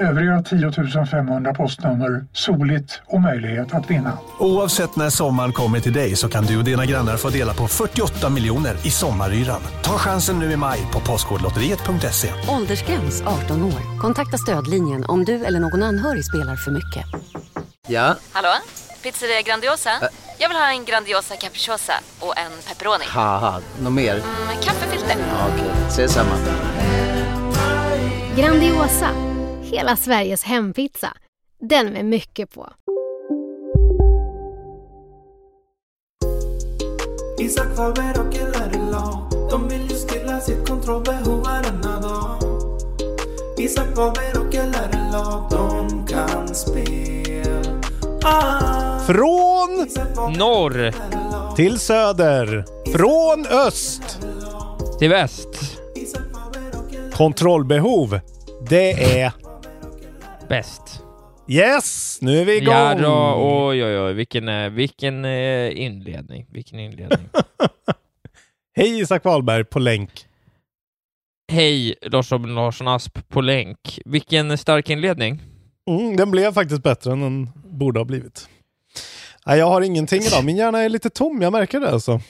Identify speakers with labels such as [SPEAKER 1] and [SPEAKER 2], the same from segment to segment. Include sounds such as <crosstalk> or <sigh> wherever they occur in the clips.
[SPEAKER 1] Övriga 10 500 postnummer, soligt och möjlighet att vinna.
[SPEAKER 2] Oavsett när sommaren kommer till dig så kan du och dina grannar få dela på 48 miljoner i sommaryran. Ta chansen nu i maj på Postkodlotteriet.se.
[SPEAKER 3] Åldersgräns 18 år. Kontakta stödlinjen om du eller någon anhörig spelar för mycket.
[SPEAKER 4] Ja,
[SPEAKER 5] Hallå? Pizzeria Grandiosa? Jag vill ha en Grandiosa capriciosa och en pepperoni.
[SPEAKER 4] något mer?
[SPEAKER 5] Med kaffefilter.
[SPEAKER 4] Ja, Okej, ses samma.
[SPEAKER 6] Grandiosa, hela Sveriges hempizza. Den med mycket på.
[SPEAKER 7] Isak Faber och Hillary Law De vill ju stilla sitt kontrollbehov varenda dag Isak Faber och Hillary Law De kan spel ah,
[SPEAKER 8] Från
[SPEAKER 9] Norr
[SPEAKER 8] till söder. Från öst.
[SPEAKER 9] till väst.
[SPEAKER 8] Kontrollbehov. Det är...
[SPEAKER 9] Bäst.
[SPEAKER 8] Yes! Nu är vi igång!
[SPEAKER 9] Ja, då, oj, oj, oj. Vilken, eh, vilken eh, inledning. Vilken inledning. <laughs>
[SPEAKER 8] Hej Isak Wahlberg på länk.
[SPEAKER 9] Hej, Lars Robin Larsson Asp på länk. Vilken stark inledning.
[SPEAKER 8] Mm, den blev faktiskt bättre än den borde ha blivit. Nej, jag har ingenting idag. Min hjärna är lite tom, jag märker det alltså.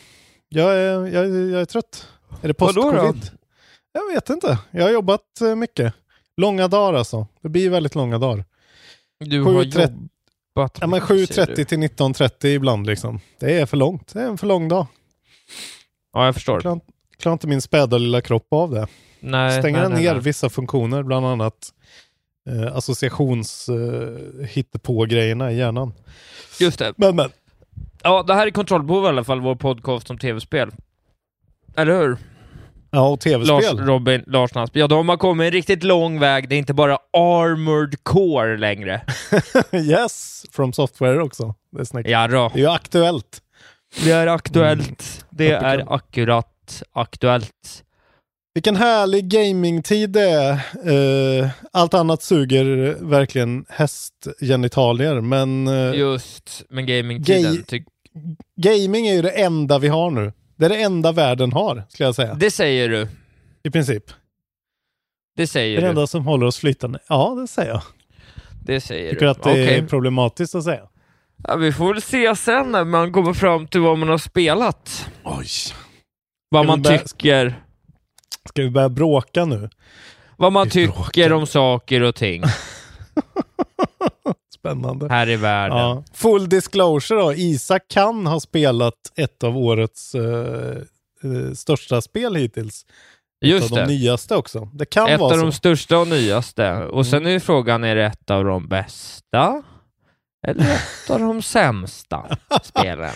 [SPEAKER 8] Jag är, jag, jag är trött. Är det post-covid? Jag vet inte. Jag har jobbat eh, mycket. Långa dagar alltså. Det blir väldigt långa dagar.
[SPEAKER 9] Du
[SPEAKER 8] Sju
[SPEAKER 9] har
[SPEAKER 8] trett-
[SPEAKER 9] jobbat
[SPEAKER 8] Ja, men
[SPEAKER 9] mycket, säger
[SPEAKER 8] 7.30
[SPEAKER 9] du.
[SPEAKER 8] till 19.30 ibland liksom. Det är för långt. Det är en för lång dag.
[SPEAKER 9] Ja, jag förstår.
[SPEAKER 8] Klarar, klarar inte min späda lilla kropp av det.
[SPEAKER 9] Nej,
[SPEAKER 8] Stänger
[SPEAKER 9] nej,
[SPEAKER 8] den ner
[SPEAKER 9] nej.
[SPEAKER 8] vissa funktioner, bland annat eh, associations eh, hittepå-grejerna i hjärnan.
[SPEAKER 9] Just det.
[SPEAKER 8] Men men,
[SPEAKER 9] Ja, det här är Kontrollbehov i alla fall, vår podcast om tv-spel. Eller hur?
[SPEAKER 8] Ja och
[SPEAKER 9] Lars,
[SPEAKER 8] tv-spel.
[SPEAKER 9] Robin, Lars Nasp. Ja, de har kommit en riktigt lång väg. Det är inte bara Armored Core längre. <laughs>
[SPEAKER 8] yes, from software också. Det är, snyggt.
[SPEAKER 9] Ja, då.
[SPEAKER 8] det är ju aktuellt.
[SPEAKER 9] Det är aktuellt. Det
[SPEAKER 8] Apropå-
[SPEAKER 9] är akkurat aktuellt.
[SPEAKER 8] Vilken härlig gamingtid det är. Eh, allt annat suger verkligen hästgenitalier, men eh,
[SPEAKER 9] Just, men gamingtiden. Ty-
[SPEAKER 8] gaming är ju det enda vi har nu. Det är det enda världen har, skulle jag säga.
[SPEAKER 9] det säger du.
[SPEAKER 8] I princip.
[SPEAKER 9] Det
[SPEAKER 8] Det
[SPEAKER 9] säger
[SPEAKER 8] är det
[SPEAKER 9] du.
[SPEAKER 8] enda som håller oss flytande. Ja, det säger jag.
[SPEAKER 9] Det säger
[SPEAKER 8] Tycker
[SPEAKER 9] du.
[SPEAKER 8] att det
[SPEAKER 9] Okej.
[SPEAKER 8] är problematiskt att säga.
[SPEAKER 9] Ja, vi får väl se sen när man kommer fram till vad man har spelat.
[SPEAKER 8] Oj.
[SPEAKER 9] Vad man
[SPEAKER 8] börja-
[SPEAKER 9] tycker.
[SPEAKER 8] Ska vi börja bråka nu?
[SPEAKER 9] Vad man
[SPEAKER 8] Vi
[SPEAKER 9] tycker
[SPEAKER 8] bråkar.
[SPEAKER 9] om saker och ting <laughs> <laughs>
[SPEAKER 8] Spännande.
[SPEAKER 9] här i världen.
[SPEAKER 8] Ja. Full disclosure då. Isak kan ha spelat ett av årets eh, eh, största spel hittills.
[SPEAKER 9] Just
[SPEAKER 8] ett av de
[SPEAKER 9] det.
[SPEAKER 8] nyaste också. Det kan
[SPEAKER 9] Ett
[SPEAKER 8] vara
[SPEAKER 9] av
[SPEAKER 8] så.
[SPEAKER 9] de största och nyaste. Och sen är ju frågan, är det ett av de bästa? Eller ett av de sämsta <laughs> spelen?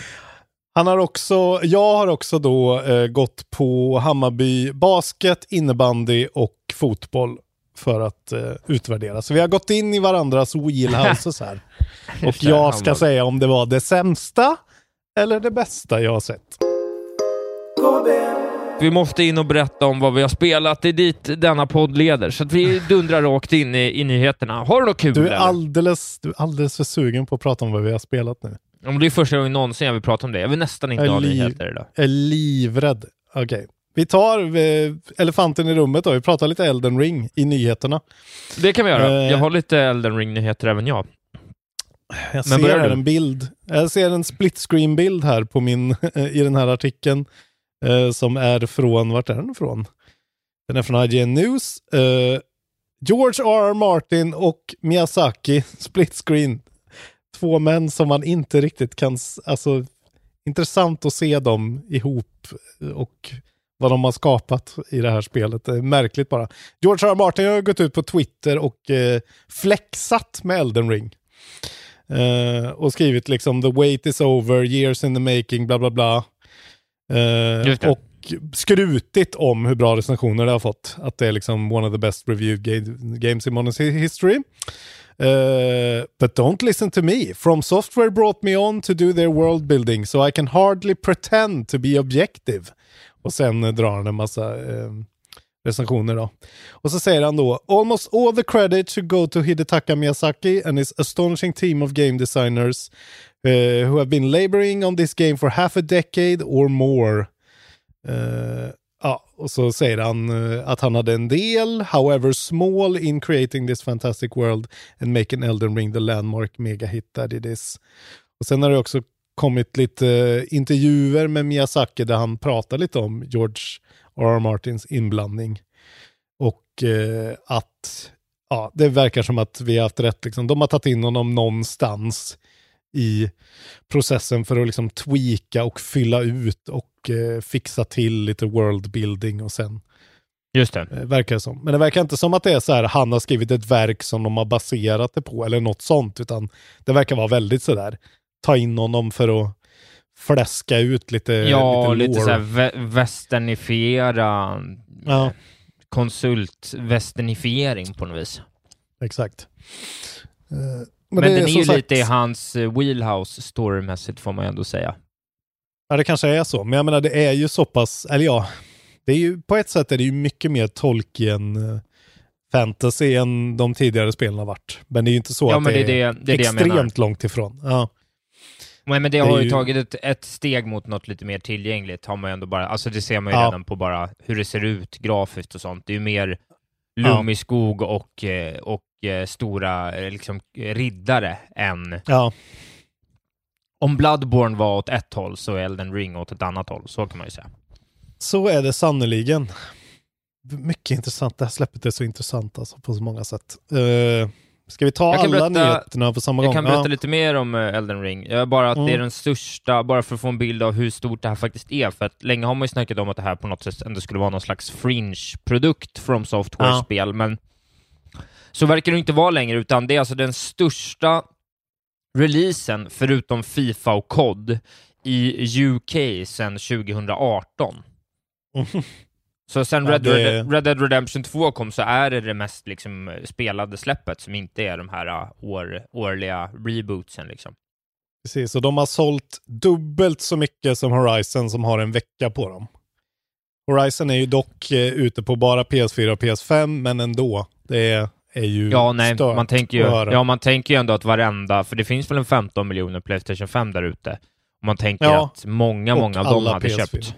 [SPEAKER 8] Han har också, jag har också då eh, gått på Hammarby basket, innebandy och fotboll för att eh, utvärdera. Så vi har gått in i varandras wheelhouses här. <laughs> och jag ska säga om det var det sämsta eller det bästa jag har sett.
[SPEAKER 9] Vi måste in och berätta om vad vi har spelat. Det är dit denna podd leder. Så att vi <laughs> dundrar rakt in i, i nyheterna. Har du något kul?
[SPEAKER 8] Du är, alldeles, du är alldeles för sugen på att prata om vad vi har spelat nu.
[SPEAKER 9] Ja, men det är första gången någonsin jag vill prata om det. Jag vill nästan inte
[SPEAKER 8] Jag
[SPEAKER 9] ha nyheter idag.
[SPEAKER 8] Jag är livrädd. Okej. Vi tar eh, elefanten i rummet då. Vi pratar lite Elden Ring i nyheterna.
[SPEAKER 9] Det kan vi göra.
[SPEAKER 8] Eh.
[SPEAKER 9] Jag har lite Elden Ring-nyheter även jag.
[SPEAKER 8] Jag
[SPEAKER 9] Men
[SPEAKER 8] ser en bild. Jag ser en split screen bild här på min, <laughs> i den här artikeln. Eh, som är från, vart är den ifrån? Den är från IGN News. George R. R. Martin och Miyazaki, <laughs> split screen. Två män som man inte riktigt kan, alltså intressant att se dem ihop och vad de har skapat i det här spelet. Det är märkligt bara. George R. R. Martin har gått ut på Twitter och eh, flexat med Elden Ring. Eh, och skrivit liksom the wait is over, years in the making, bla bla bla. Eh, och skrutit om hur bra recensioner det har fått. Att det är liksom one of the best reviewed ga- games in modern history. Uh, but don't listen to me. From Software brought me on to do their world building so I can hardly pretend to be objective. Och sen eh, drar han en massa eh, recensioner då. Och så säger han då, almost all the credit should go to Hidetaka Miyazaki and his astonishing team of game designers uh, who have been laboring on this game for half a decade or more. Uh, ja, och så säger han uh, att han hade en del, however small, in creating this fantastic world and making Elden Ring the landmark mega hit that it is. Och sen har det också kommit lite intervjuer med Miyazaki där han pratar lite om George R.R. Martins inblandning. Och eh, att ja, det verkar som att vi har haft rätt. Liksom. De har tagit in honom någonstans i processen för att liksom tweaka och fylla ut och eh, fixa till lite world building och sen
[SPEAKER 9] Just det.
[SPEAKER 8] eh, verkar det som. Men det verkar inte som att det är så här han har skrivit ett verk som de har baserat det på eller något sånt utan det verkar vara väldigt så där ta in honom för att fläska ut lite
[SPEAKER 9] Ja,
[SPEAKER 8] lite,
[SPEAKER 9] lite,
[SPEAKER 8] lore.
[SPEAKER 9] så här vä- västernifiera,
[SPEAKER 8] Ja.
[SPEAKER 9] konsult-västernifiering på något vis.
[SPEAKER 8] Exakt. Eh,
[SPEAKER 9] Men,
[SPEAKER 8] det
[SPEAKER 9] den är
[SPEAKER 8] som
[SPEAKER 9] ju
[SPEAKER 8] sagt-
[SPEAKER 9] lite i hans eh, wheelhouse storymässigt får man ju ändå säga.
[SPEAKER 8] Ja, det kanske är så. Men jag menar, det är ju så pass, eller ja, det är ju, på ett sätt är det ju mycket mer Tolkien eh, fantasy än de tidigare spelen har varit. Men det är ju inte så
[SPEAKER 9] Ja,
[SPEAKER 8] att
[SPEAKER 9] men
[SPEAKER 8] det,
[SPEAKER 9] är
[SPEAKER 8] är
[SPEAKER 9] det- det är
[SPEAKER 8] extremt långt ifrån. Ja.
[SPEAKER 9] Men, men det,
[SPEAKER 8] Det
[SPEAKER 9] har ju
[SPEAKER 8] ju-
[SPEAKER 9] tagit ett, ett steg mot något lite mer tillgängligt, har man ju ändå bara, alltså det ser man ju
[SPEAKER 8] Ja.
[SPEAKER 9] redan på bara hur det ser ut grafiskt och sånt. Det är ju mer lummig skog och, eh, och eh, stora eh, liksom, riddare än...
[SPEAKER 8] Ja.
[SPEAKER 9] Om Bloodborne var åt ett håll så är Elden Ring åt ett annat håll, så kan man ju säga.
[SPEAKER 8] Så är det sannoliken. Mycket intressant. Det här släppet är så intressant alltså, på så många sätt. Uh, ska vi ta
[SPEAKER 9] Jag
[SPEAKER 8] alla
[SPEAKER 9] berätta-
[SPEAKER 8] nyheterna på samma
[SPEAKER 9] Jag
[SPEAKER 8] gång?
[SPEAKER 9] kan berätta
[SPEAKER 8] ja.
[SPEAKER 9] lite mer om eh, Elden Ring. Jag bara att det är
[SPEAKER 8] Mm.
[SPEAKER 9] den största, bara för att få en bild av hur stort det här faktiskt är. För att länge har man ju snackat om att det här på något sätt ändå skulle vara någon slags fringe-produkt från Software-spel, men så verkar det inte vara längre, utan det är alltså den största releasen, förutom Fifa och COD, i UK sedan 2018. Så sen
[SPEAKER 8] Ja,
[SPEAKER 9] Red,
[SPEAKER 8] det-
[SPEAKER 9] Red, Red Dead Redemption 2 kom så är det det mest liksom, spelade släppet som inte är de här uh, år, årliga rebootsen. Liksom.
[SPEAKER 8] Precis, och de har sålt dubbelt så mycket som Horizon som har en vecka på dem. Horizon är ju dock eh, ute på bara PS4 och PS5, men ändå. Det är, är ju
[SPEAKER 9] Ja, nej,
[SPEAKER 8] stört
[SPEAKER 9] man tänker, ju, ja, man tänker ju ändå att varenda, för det finns väl en 15 miljoner Playstation 5 där ute. Man tänker
[SPEAKER 8] Ja,
[SPEAKER 9] att många, många av dem hade
[SPEAKER 8] PS4.
[SPEAKER 9] köpt.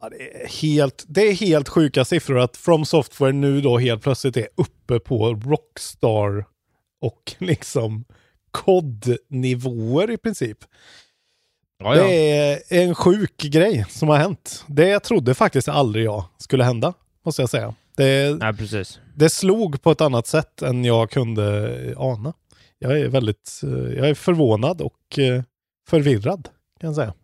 [SPEAKER 8] Ja, det, är helt, det är helt sjuka siffror att From Software nu då helt plötsligt är uppe på Rockstar och <laughs> liksom COD-nivåer i princip.
[SPEAKER 9] Ja, ja.
[SPEAKER 8] Det är en sjuk grej som har hänt. Det trodde faktiskt aldrig jag skulle hända, måste jag säga. Det,
[SPEAKER 9] Nej, precis.
[SPEAKER 8] det slog på ett annat sätt än jag kunde ana. Jag är väldigt eh, jag är förvånad och eh, förvirrad, kan jag säga.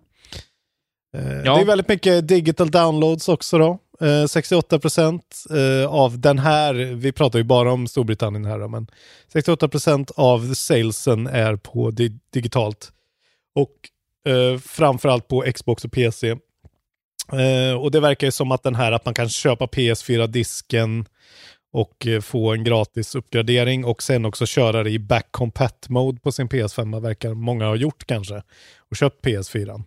[SPEAKER 8] Eh,
[SPEAKER 9] Ja.
[SPEAKER 8] Det är väldigt mycket digital downloads också då. Eh, 68 procent eh, av den här, vi pratar ju bara om Storbritannien här då, men 68 procent av salesen är på di- digitalt. Och eh, framförallt på Xbox och PC. Eh, och det verkar ju som att den här att man kan köpa PS4-disken och eh, få en gratis uppgradering och sen också köra det i back compat mode på sin PS5 verkar många ha gjort kanske och köpt PS4.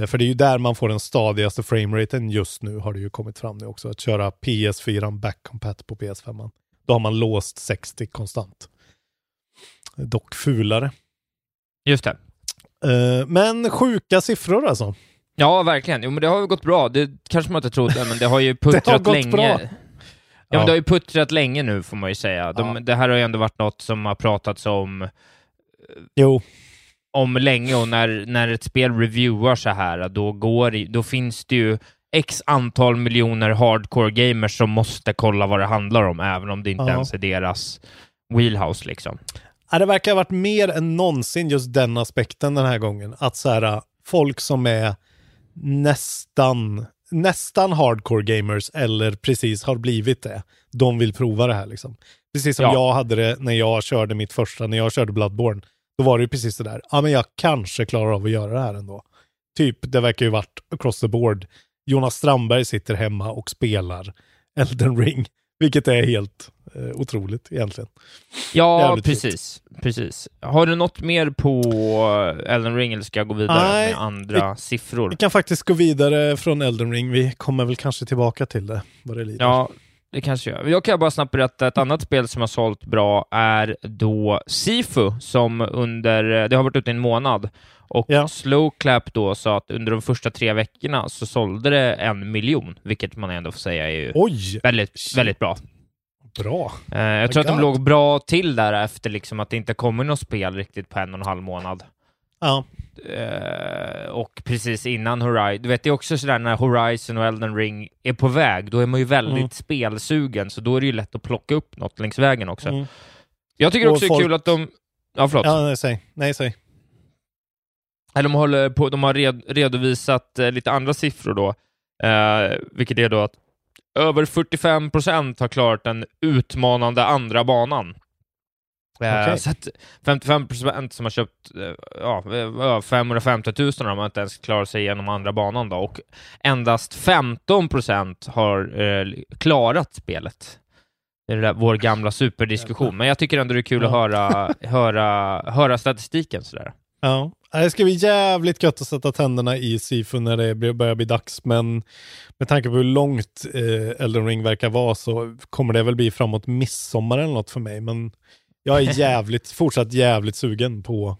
[SPEAKER 8] Eh, För det är ju där man får den stadigaste frameraten just nu har det ju kommit fram nu också. Att köra PS4 back compat på PS5. Då har man låst 60 konstant. Dock fulare.
[SPEAKER 9] Just det.
[SPEAKER 8] Eh, Men sjuka siffror alltså.
[SPEAKER 9] Ja, verkligen. Jo, men det har ju gått bra. Det kanske man inte trodde, men det har ju puttrat <laughs>
[SPEAKER 8] Det har gått
[SPEAKER 9] länge.
[SPEAKER 8] bra.
[SPEAKER 9] Ja,
[SPEAKER 8] Ja.
[SPEAKER 9] men det har ju puttrat länge nu, får man ju säga. De,
[SPEAKER 8] Ja.
[SPEAKER 9] Det här har ju ändå varit något som har pratats om
[SPEAKER 8] Jo,
[SPEAKER 9] om länge och när, när ett spel reviewar så här, då, går, då finns det ju x antal miljoner hardcore gamers som måste kolla vad det handlar om, även om det inte
[SPEAKER 8] Ja.
[SPEAKER 9] ens är deras wheelhouse liksom.
[SPEAKER 8] Ja, det verkar ha varit mer än någonsin just den aspekten den här gången. Att så här, folk som är nästan, nästan hardcore gamers eller precis har blivit det, de vill prova det här liksom. Precis som
[SPEAKER 9] Ja.
[SPEAKER 8] jag hade det när jag körde mitt första, när jag körde Bloodborne. Då var det ju precis det där, ja men jag kanske klarar av att göra det här ändå. Typ, det verkar ju varit across the board. Jonas Strandberg sitter hemma och spelar Elden Ring, vilket är helt eh, otroligt egentligen.
[SPEAKER 9] Ja,
[SPEAKER 8] Jävligt
[SPEAKER 9] precis. precis. Har du något mer på Elden Ring eller ska jag gå vidare
[SPEAKER 8] Nej,
[SPEAKER 9] med andra siffror?
[SPEAKER 8] Vi kan faktiskt gå vidare från Elden Ring. Vi kommer väl kanske tillbaka till det, vad det lider.
[SPEAKER 9] Ja, det kanske jag. Jag kan bara snabbt berätta, ett annat spel som har sålt bra är då Sifu, som under, det har varit ute i en månad, och
[SPEAKER 8] Ja.
[SPEAKER 9] Slowclap då sa att under de första tre veckorna så sålde det en miljon, vilket man ändå får säga är ju
[SPEAKER 8] Oj!
[SPEAKER 9] väldigt, väldigt bra.
[SPEAKER 8] Bra.
[SPEAKER 9] Eh, jag tror att de låg bra till där efter liksom att det inte kommer något spel riktigt på en och en halv månad.
[SPEAKER 8] Ja.
[SPEAKER 9] Eh, och precis innan Horizon, du vet det är också sådär när Horizon och Elden Ring är på väg, då är man ju väldigt
[SPEAKER 8] Mm.
[SPEAKER 9] spelsugen, så då är det ju lätt att plocka upp något längs vägen också.
[SPEAKER 8] Mm.
[SPEAKER 9] Jag tycker
[SPEAKER 8] Och
[SPEAKER 9] också det är
[SPEAKER 8] folk-
[SPEAKER 9] kul att de... Ja, förlåt.
[SPEAKER 8] Ja, nej, säg. Nej, säg.
[SPEAKER 9] De, håller på, de har red, redovisat eh, lite andra siffror då, eh, vilket är då att över 45 procent har klarat den utmanande andra banan. Eh,
[SPEAKER 8] Okej.
[SPEAKER 9] Så att 55 procent som har köpt eh, ja, eh, 550 000 har inte ens klarat sig igenom andra banan då, och endast 15 procent har eh, klarat spelet. Det är det där, vår gamla superdiskussion, men jag tycker ändå det är kul att
[SPEAKER 8] Ja.
[SPEAKER 9] höra, <laughs> höra, höra statistiken sådär.
[SPEAKER 8] Ja. Det ska bli jävligt gött att sätta tänderna i Sifu när det börjar bli dags, men med tanke på hur långt eh, Elden Ring verkar vara så kommer det väl bli framåt midsommar eller något för mig, men jag är jävligt, fortsatt jävligt sugen på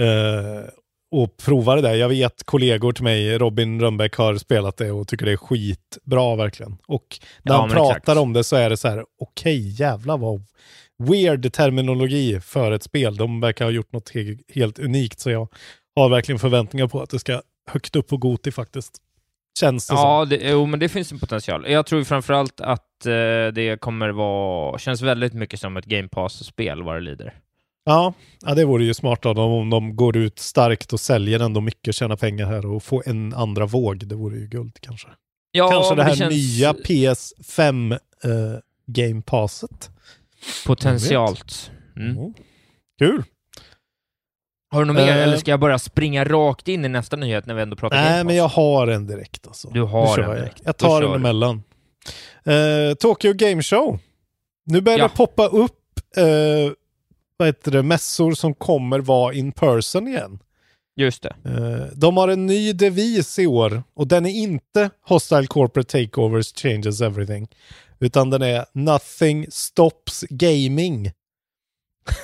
[SPEAKER 8] eh, att prova det där. Jag vet kollegor till mig, Robin Rönnbäck har spelat det och tycker det är skitbra verkligen. Och när
[SPEAKER 9] Ja,
[SPEAKER 8] han pratar
[SPEAKER 9] exakt.
[SPEAKER 8] om det så är det så här, okej jävlar vad weird terminologi för ett spel. De verkar ha gjort något he helt unikt så jag har verkligen förväntningar på att det ska högt upp på Goti faktiskt. Känns det
[SPEAKER 9] Ja, det, jo, men det finns en potential. Jag tror framförallt att eh, det kommer vara, känns väldigt mycket som ett Game Pass-spel vad det lider.
[SPEAKER 8] Ja, ja, det vore ju smart av dem om de går ut starkt och säljer ändå mycket, tjänar pengar här och får en andra våg. Det vore ju guld kanske.
[SPEAKER 9] Ja,
[SPEAKER 8] kanske det här
[SPEAKER 9] känns
[SPEAKER 8] nya PS5 eh, Game Passet.
[SPEAKER 9] potentialt. Mm.
[SPEAKER 8] Mm. Kul!
[SPEAKER 9] Har du något mer,
[SPEAKER 8] Eh,
[SPEAKER 9] eller ska jag bara springa rakt in i nästa nyhet när vi ändå pratar
[SPEAKER 8] Nej, men jag har en direkt alltså.
[SPEAKER 9] Du har en
[SPEAKER 8] jag.
[SPEAKER 9] direkt.
[SPEAKER 8] Jag
[SPEAKER 9] Då
[SPEAKER 8] tar den
[SPEAKER 9] du.
[SPEAKER 8] emellan. Uh, Tokyo Game Show. Nu börjar
[SPEAKER 9] Ja.
[SPEAKER 8] det poppa upp uh, vad heter det, mässor som kommer vara in person igen.
[SPEAKER 9] Just det.
[SPEAKER 8] Eh, de har en ny devis i år och den är inte Hostile Corporate Takeovers Changes Everything. Utan den är Nothing Stops Gaming.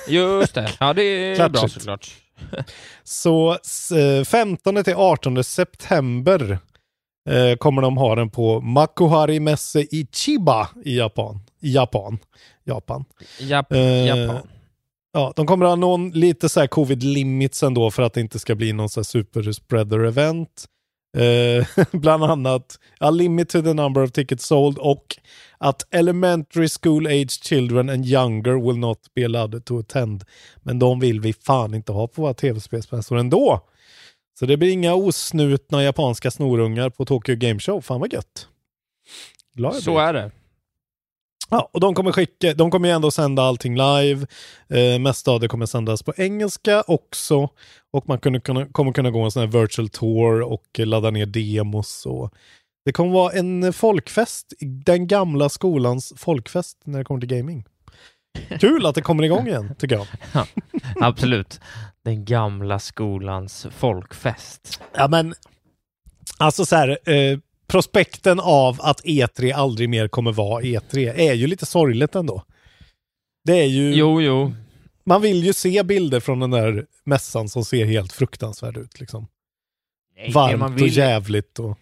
[SPEAKER 9] Just det. <laughs> Ja, det är bra såklart.
[SPEAKER 8] Så s- eh, 15 till 18 september eh, kommer de ha den på Makuhari Messe i Chiba i Japan. I Japan. Japan.
[SPEAKER 9] Jap
[SPEAKER 8] Eh,
[SPEAKER 9] Japan.
[SPEAKER 8] Ja, de kommer ha någon lite så här covid limits ändå för att det inte ska bli någon så här super spreader event. Eh, <laughs> bland annat a limit to the number of tickets sold och att elementary school age children and younger will not be allowed to attend. Men de vill vi fan inte ha på våra tv-spelsmässor ändå. Så det blir inga osnutna japanska snorungar på Tokyo Game Show. Fan vad gött. Glad
[SPEAKER 9] Så är det.
[SPEAKER 8] Ja, och de kommer skicka, de kommer ju ändå sända allting live. Eh, mesta av det kommer sändas på engelska också. Och man kunde, kunna, kommer kunna gå en sån här virtual tour och ladda ner demos. Och det kommer vara en folkfest, den gamla skolans folkfest när det kommer till gaming. Kul att det kommer igång igen, tycker jag. <laughs>
[SPEAKER 9] Absolut. Den gamla skolans folkfest.
[SPEAKER 8] Ja, men alltså så här, eh, prospekten av att E3 aldrig mer kommer vara E3 är ju lite sorgligt ändå. Det är ju...
[SPEAKER 9] Jo, jo.
[SPEAKER 8] Man vill ju se bilder från den där mässan som ser helt fruktansvärd ut. Liksom.
[SPEAKER 9] Nej,
[SPEAKER 8] Varmt
[SPEAKER 9] man
[SPEAKER 8] och
[SPEAKER 9] vill-
[SPEAKER 8] jävligt. Och...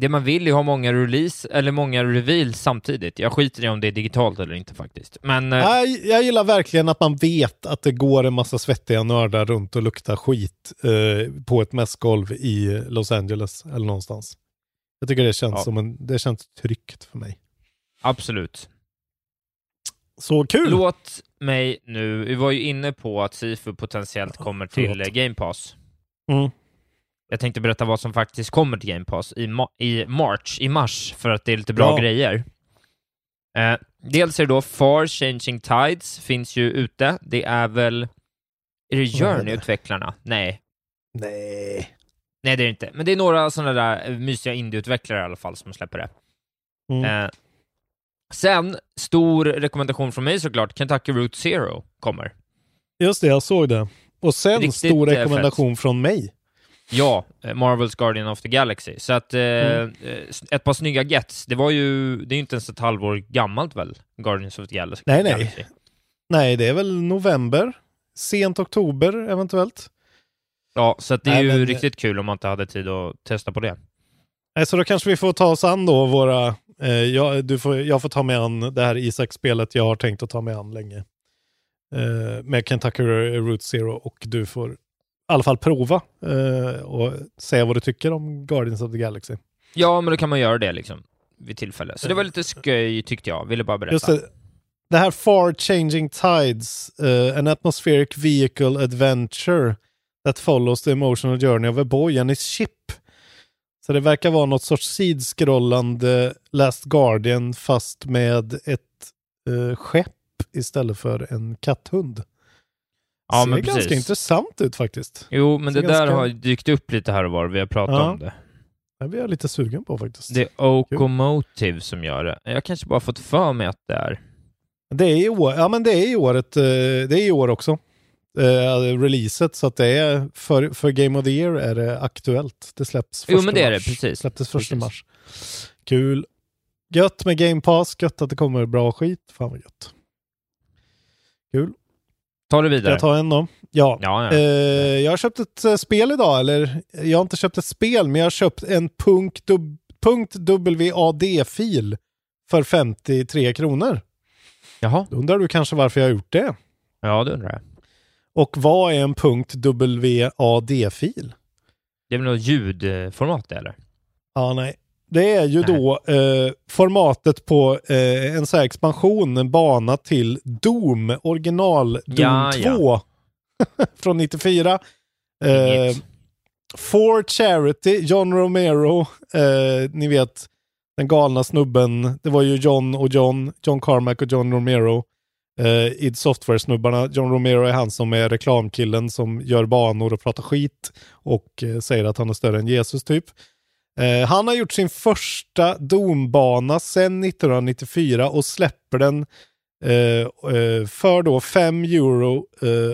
[SPEAKER 9] Det man vill är ha många release, eller många reveals samtidigt. Jag skiter i om det är digitalt eller inte faktiskt. Men eh,
[SPEAKER 8] Jag, jag gillar verkligen att man vet att det går en massa svettiga nördar runt och luktar skit eh, på ett mässgolv i Los Angeles eller någonstans. Jag tycker det känns
[SPEAKER 9] Ja.
[SPEAKER 8] som en, det känns tryggt för mig.
[SPEAKER 9] absolut.
[SPEAKER 8] Så kul!
[SPEAKER 9] Låt mig nu, vi var ju inne på att Sifu potentiellt kommer till
[SPEAKER 8] förlåt.
[SPEAKER 9] Game Pass.
[SPEAKER 8] Mm.
[SPEAKER 9] Jag tänkte berätta vad som faktiskt kommer till Game Pass i, ma- i March, i mars, för att det är lite bra
[SPEAKER 8] Ja.
[SPEAKER 9] grejer. Eh, dels är det då Far Changing Tides, finns ju ute. Det är väl... Är det? Journey-utvecklarna? Nej.
[SPEAKER 8] Nej.
[SPEAKER 9] Nej, det är det inte. Men det är några sådana där eh, mysiga indieutvecklare i alla fall som släpper det.
[SPEAKER 8] Mm.
[SPEAKER 9] Eh, Sen, stor rekommendation från mig såklart, Kentucky Route Zero kommer.
[SPEAKER 8] Just det, jag såg det. Och sen
[SPEAKER 9] Riktigt,
[SPEAKER 8] stor
[SPEAKER 9] eh,
[SPEAKER 8] rekommendation från mig.
[SPEAKER 9] Ja, eh, Marvels Guardian of the Galaxy. Så att, eh,
[SPEAKER 8] Mm.
[SPEAKER 9] ett par snygga gets. Det var ju, det är ju inte ens ett halvår gammalt väl, Guardians of the Galaxy.
[SPEAKER 8] Nej, nej. Nej, det är väl november, sent oktober eventuellt.
[SPEAKER 9] Ja, så det är
[SPEAKER 8] Nej,
[SPEAKER 9] ju
[SPEAKER 8] men-
[SPEAKER 9] riktigt kul om man inte hade tid att testa på det.
[SPEAKER 8] Nej, så då kanske vi får ta oss an då våra... Eh, jag, du får, jag får ta mig an det här Isak-spelet jag har tänkt att ta mig an länge. Eh, med Kentucky Route Zero och du får i alla fall prova eh, och säga vad du tycker om Guardians of the Galaxy.
[SPEAKER 9] Ja, men då kan man göra det liksom vid tillfälle. Så det var lite skoj tyckte jag, ville bara berätta.
[SPEAKER 8] Just det. Det här Far Changing Tides, eh, an atmospheric vehicle adventure that follows the emotional journey of a boy and his ship. Så det verkar vara något sorts sidskrollande Last Guardian fast med ett eh, skepp istället för en katthund.
[SPEAKER 9] Ja,
[SPEAKER 8] Ser
[SPEAKER 9] men
[SPEAKER 8] ganska
[SPEAKER 9] precis.
[SPEAKER 8] intressant ut faktiskt.
[SPEAKER 9] Jo, men det där
[SPEAKER 8] ganska-
[SPEAKER 9] har dykt upp lite här och var, vi har pratat
[SPEAKER 8] Ja.
[SPEAKER 9] om det.
[SPEAKER 8] Det blir jag lite sugen på faktiskt.
[SPEAKER 9] Det är Okomotive som gör det. Jag kanske bara fått för mig att det är...
[SPEAKER 8] Det är i år, ja men det är i året, eh, det är i år också. Eh, releaset, så att det är för, för Game of the Year är det aktuellt. Det släpps
[SPEAKER 9] Jo,
[SPEAKER 8] första
[SPEAKER 9] men det är det,
[SPEAKER 8] mars.
[SPEAKER 9] precis.
[SPEAKER 8] Släpptes första
[SPEAKER 9] Precis.
[SPEAKER 8] mars. Kul. Gött med Game Pass, gött att det kommer bra skit. Fan vad gött. Kul.
[SPEAKER 9] Ta det
[SPEAKER 8] Ska
[SPEAKER 9] vidare.
[SPEAKER 8] jag ta en då? Ja.
[SPEAKER 9] Ja, ja.
[SPEAKER 8] Eh, jag har köpt ett eh, spel idag, eller jag har inte köpt ett spel, men jag har köpt en WAD-fil för 53 kronor.
[SPEAKER 9] Jaha.
[SPEAKER 8] Då undrar du kanske varför jag har gjort det.
[SPEAKER 9] Ja, det undrar jag.
[SPEAKER 8] Och vad är en WAD-fil?
[SPEAKER 9] Det är väl något ljudformat eller?
[SPEAKER 8] Ja, nej. Det är ju då eh, formatet på eh, en sån här expansion, en bana till Doom, original Doom
[SPEAKER 9] Ja,
[SPEAKER 8] 2 <laughs> från 94. Eh. For Charity, John Romero, eh, ni vet den galna snubben, det var ju John och John, John Carmack och John Romero. Uh, id Software-snubbarna. John Romero är han som är reklamkillen som gör banor och pratar skit och uh, säger att han är större än Jesus typ. Uh, han har gjort sin första dombana sedan 1994 och släpper den för då 5 euro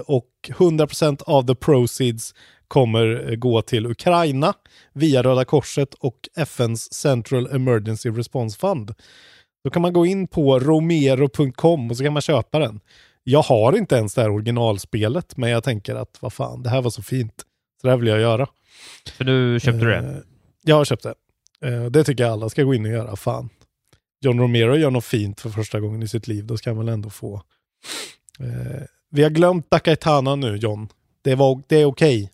[SPEAKER 8] och 100% av the proceeds kommer gå till Ukraina via Röda Korset och FNs Central Emergency Response Fund. Då kan man gå in på romero.com och så kan man köpa den. Jag har inte ens det här originalspelet, men jag tänker att vad fan, det här var så fint. Så det här vill jag göra.
[SPEAKER 9] För nu köpte du
[SPEAKER 8] Eh,
[SPEAKER 9] det?
[SPEAKER 8] Jag har köpt det. Eh, Det tycker jag alla ska gå in och göra. Fan. John Romero gör något fint för första gången i sitt liv. Då ska han väl ändå få. Eh, vi har glömt Dakaitana nu, John. Det, var, det är okej.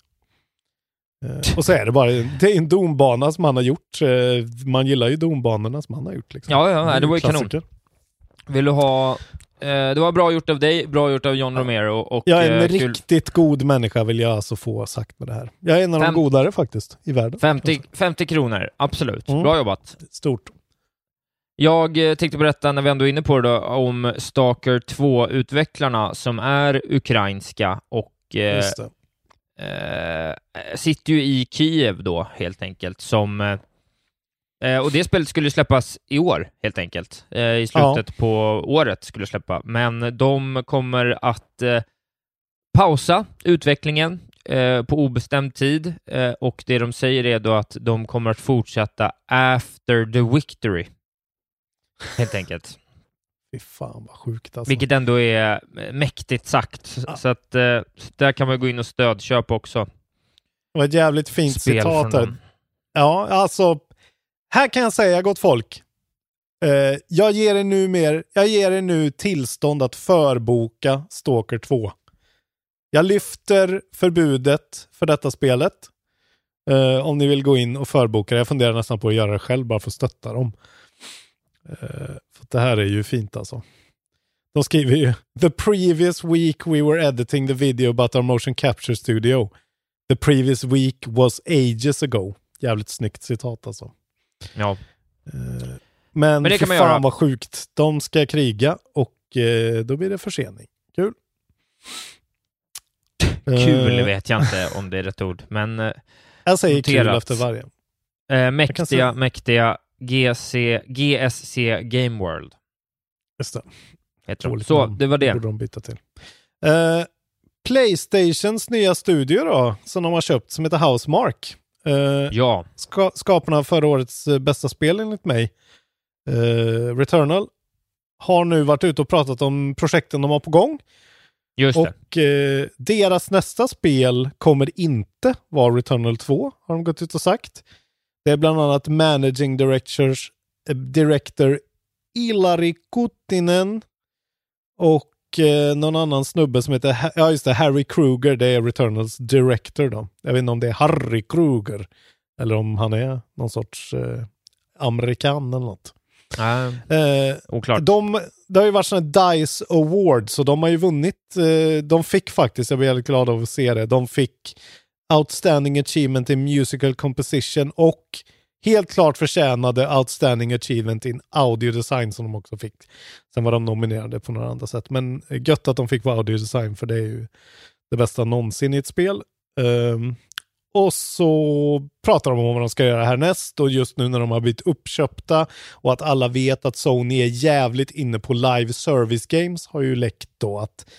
[SPEAKER 8] Eh, och så är det bara, det är en dombana som han har gjort. Eh, man gillar ju dombanorna som han har gjort. Liksom.
[SPEAKER 9] Ja, ja, det var ju kanon. Vill du ha... Eh, det var bra gjort av dig, bra gjort av John Romero och...
[SPEAKER 8] Jag är en
[SPEAKER 9] eh,
[SPEAKER 8] riktigt god människa vill jag alltså få sagt med det här. Jag är en av
[SPEAKER 9] Fem-
[SPEAKER 8] de godare faktiskt i världen.
[SPEAKER 9] 50, 50 kronor, absolut.
[SPEAKER 8] Mm.
[SPEAKER 9] Bra jobbat.
[SPEAKER 8] Stort.
[SPEAKER 9] Jag tänkte berätta, när vi ändå är inne på det, då, om Stalker 2-utvecklarna som är ukrainska och
[SPEAKER 8] Just det.
[SPEAKER 9] eh, sitter ju i Kiev då, helt enkelt, som... Eh, eh, och det spelet skulle släppas i år, helt enkelt. Eh, I slutet på året skulle släppa. Men de kommer att eh, pausa utvecklingen eh, på obestämd tid eh, och det de säger är då att de kommer att fortsätta after the victory. Helt enkelt.
[SPEAKER 8] Fy fan vad sjukt alltså.
[SPEAKER 9] Vilket ändå är eh, mäktigt sagt.
[SPEAKER 8] Ja.
[SPEAKER 9] Så att eh, där kan man gå in och stödköpa också.
[SPEAKER 8] Det var ett jävligt fint
[SPEAKER 9] Spel
[SPEAKER 8] citat där.
[SPEAKER 9] dem.
[SPEAKER 8] Ja, alltså. Här kan jag säga gott folk. Eh, jag, ger er nu mer, jag ger er nu tillstånd att förboka Stalker 2. Jag lyfter förbudet för detta spelet. Eh, om ni vill gå in och förboka det. Jag funderar nästan på att göra det själv bara för att stötta dem. Eh, för att det här är ju fint alltså. De skriver ju The previous week we were editing the video about our motion capture studio. The previous week was ages ago. Jävligt snyggt citat alltså.
[SPEAKER 9] Ja.
[SPEAKER 8] Eh, Men,
[SPEAKER 9] Men det kan man
[SPEAKER 8] fan
[SPEAKER 9] göra.
[SPEAKER 8] vad sjukt. De ska kriga och eh, då blir det försening. Kul.
[SPEAKER 9] Kul
[SPEAKER 8] Eh,
[SPEAKER 9] vet jag inte <laughs> om det är rätt ord, men eh,
[SPEAKER 8] Jag säger kul
[SPEAKER 9] noterat.
[SPEAKER 8] efter varje.
[SPEAKER 9] eh, mäktiga, mäktiga GC, GSC Game World.
[SPEAKER 8] Just det.
[SPEAKER 9] Heter de. Så, det var det.
[SPEAKER 8] borde de byta till. Eh, Playstations nya studio då, som de har köpt, som heter Housemark. Eh,
[SPEAKER 9] Ja,
[SPEAKER 8] ska, skaparna av förra årets eh, bästa spel enligt mig, eh, Returnal, har nu varit ute och pratat om projekten de har på gång.
[SPEAKER 9] just.
[SPEAKER 8] Och eh, deras nästa spel kommer inte vara Returnal 2, har de gått ut och sagt. Det är bland annat Managing Directors, eh, Director Ilari Kuttinen och eh, någon annan snubbe som heter, ja just det, Harry Kruger, det är Returnals Director då. Jag vet inte om det är Harry Kruger eller om han är någon sorts eh, amerikan eller något.
[SPEAKER 9] Ja,
[SPEAKER 8] Eh,
[SPEAKER 9] oklart.
[SPEAKER 8] de, det har ju varit sådana DICE Awards och de har ju vunnit. Eh, de fick faktiskt, jag blir väldigt glad av att se det, de fick Outstanding Achievement in Musical Composition och helt klart förtjänade Outstanding Achievement in Audio Design som de också fick. Sen var de nominerade på några andra sätt, men gött att de fick vara Audio Design för det är ju det bästa någonsin i ett spel. Ehm, och så pratar de om vad de ska göra härnäst och just nu när de har blivit uppköpta och att alla vet att Sony är jävligt inne på live service games har ju läckt då att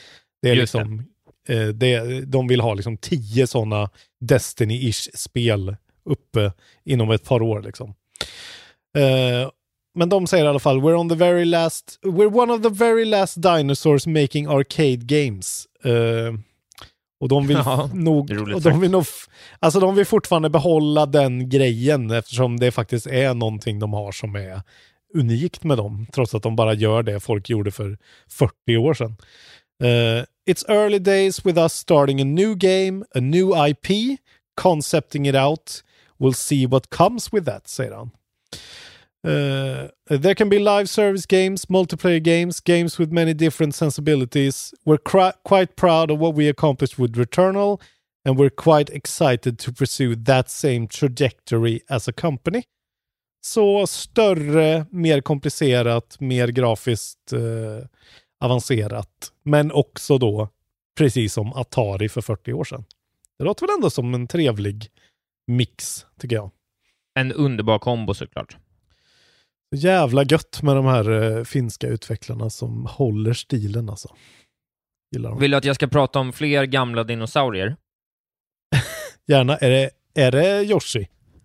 [SPEAKER 8] det är
[SPEAKER 9] Just
[SPEAKER 8] liksom eh, det, de vill ha liksom tio sådana Destiny-ish spel uppe inom ett par år liksom. Eh, men de säger i alla fall we're on the very last we're one of the very last dinosaurs making arcade games. Eh, och de vill <laughs>
[SPEAKER 9] Ja,
[SPEAKER 8] nog, och de vill nog, alltså de vill fortfarande behålla den grejen eftersom det faktiskt är någonting de har som är unikt med dem, trots att de bara gör det folk gjorde för 40 år sedan. Uh, it's early days with us starting a new game, a new IP, concepting it out. We'll see what comes with that, säger han. Uh, there can be live service games, multiplayer games, games with many different sensibilities. We're quite proud of what we accomplished with Returnal, and we're quite excited to pursue that same trajectory as a company. Så större, mer komplicerat, mer grafiskt Uh, avancerat, men också då precis som Atari för 40 år sedan. Det låter väl ändå som en trevlig mix, tycker jag.
[SPEAKER 9] En underbar kombo såklart.
[SPEAKER 8] Jävla gött med de här eh, finska utvecklarna som håller stilen alltså. Gillar dem.
[SPEAKER 9] Vill du att jag ska prata om fler gamla dinosaurier? <laughs>
[SPEAKER 8] Gärna. Är det, är det Yoshi?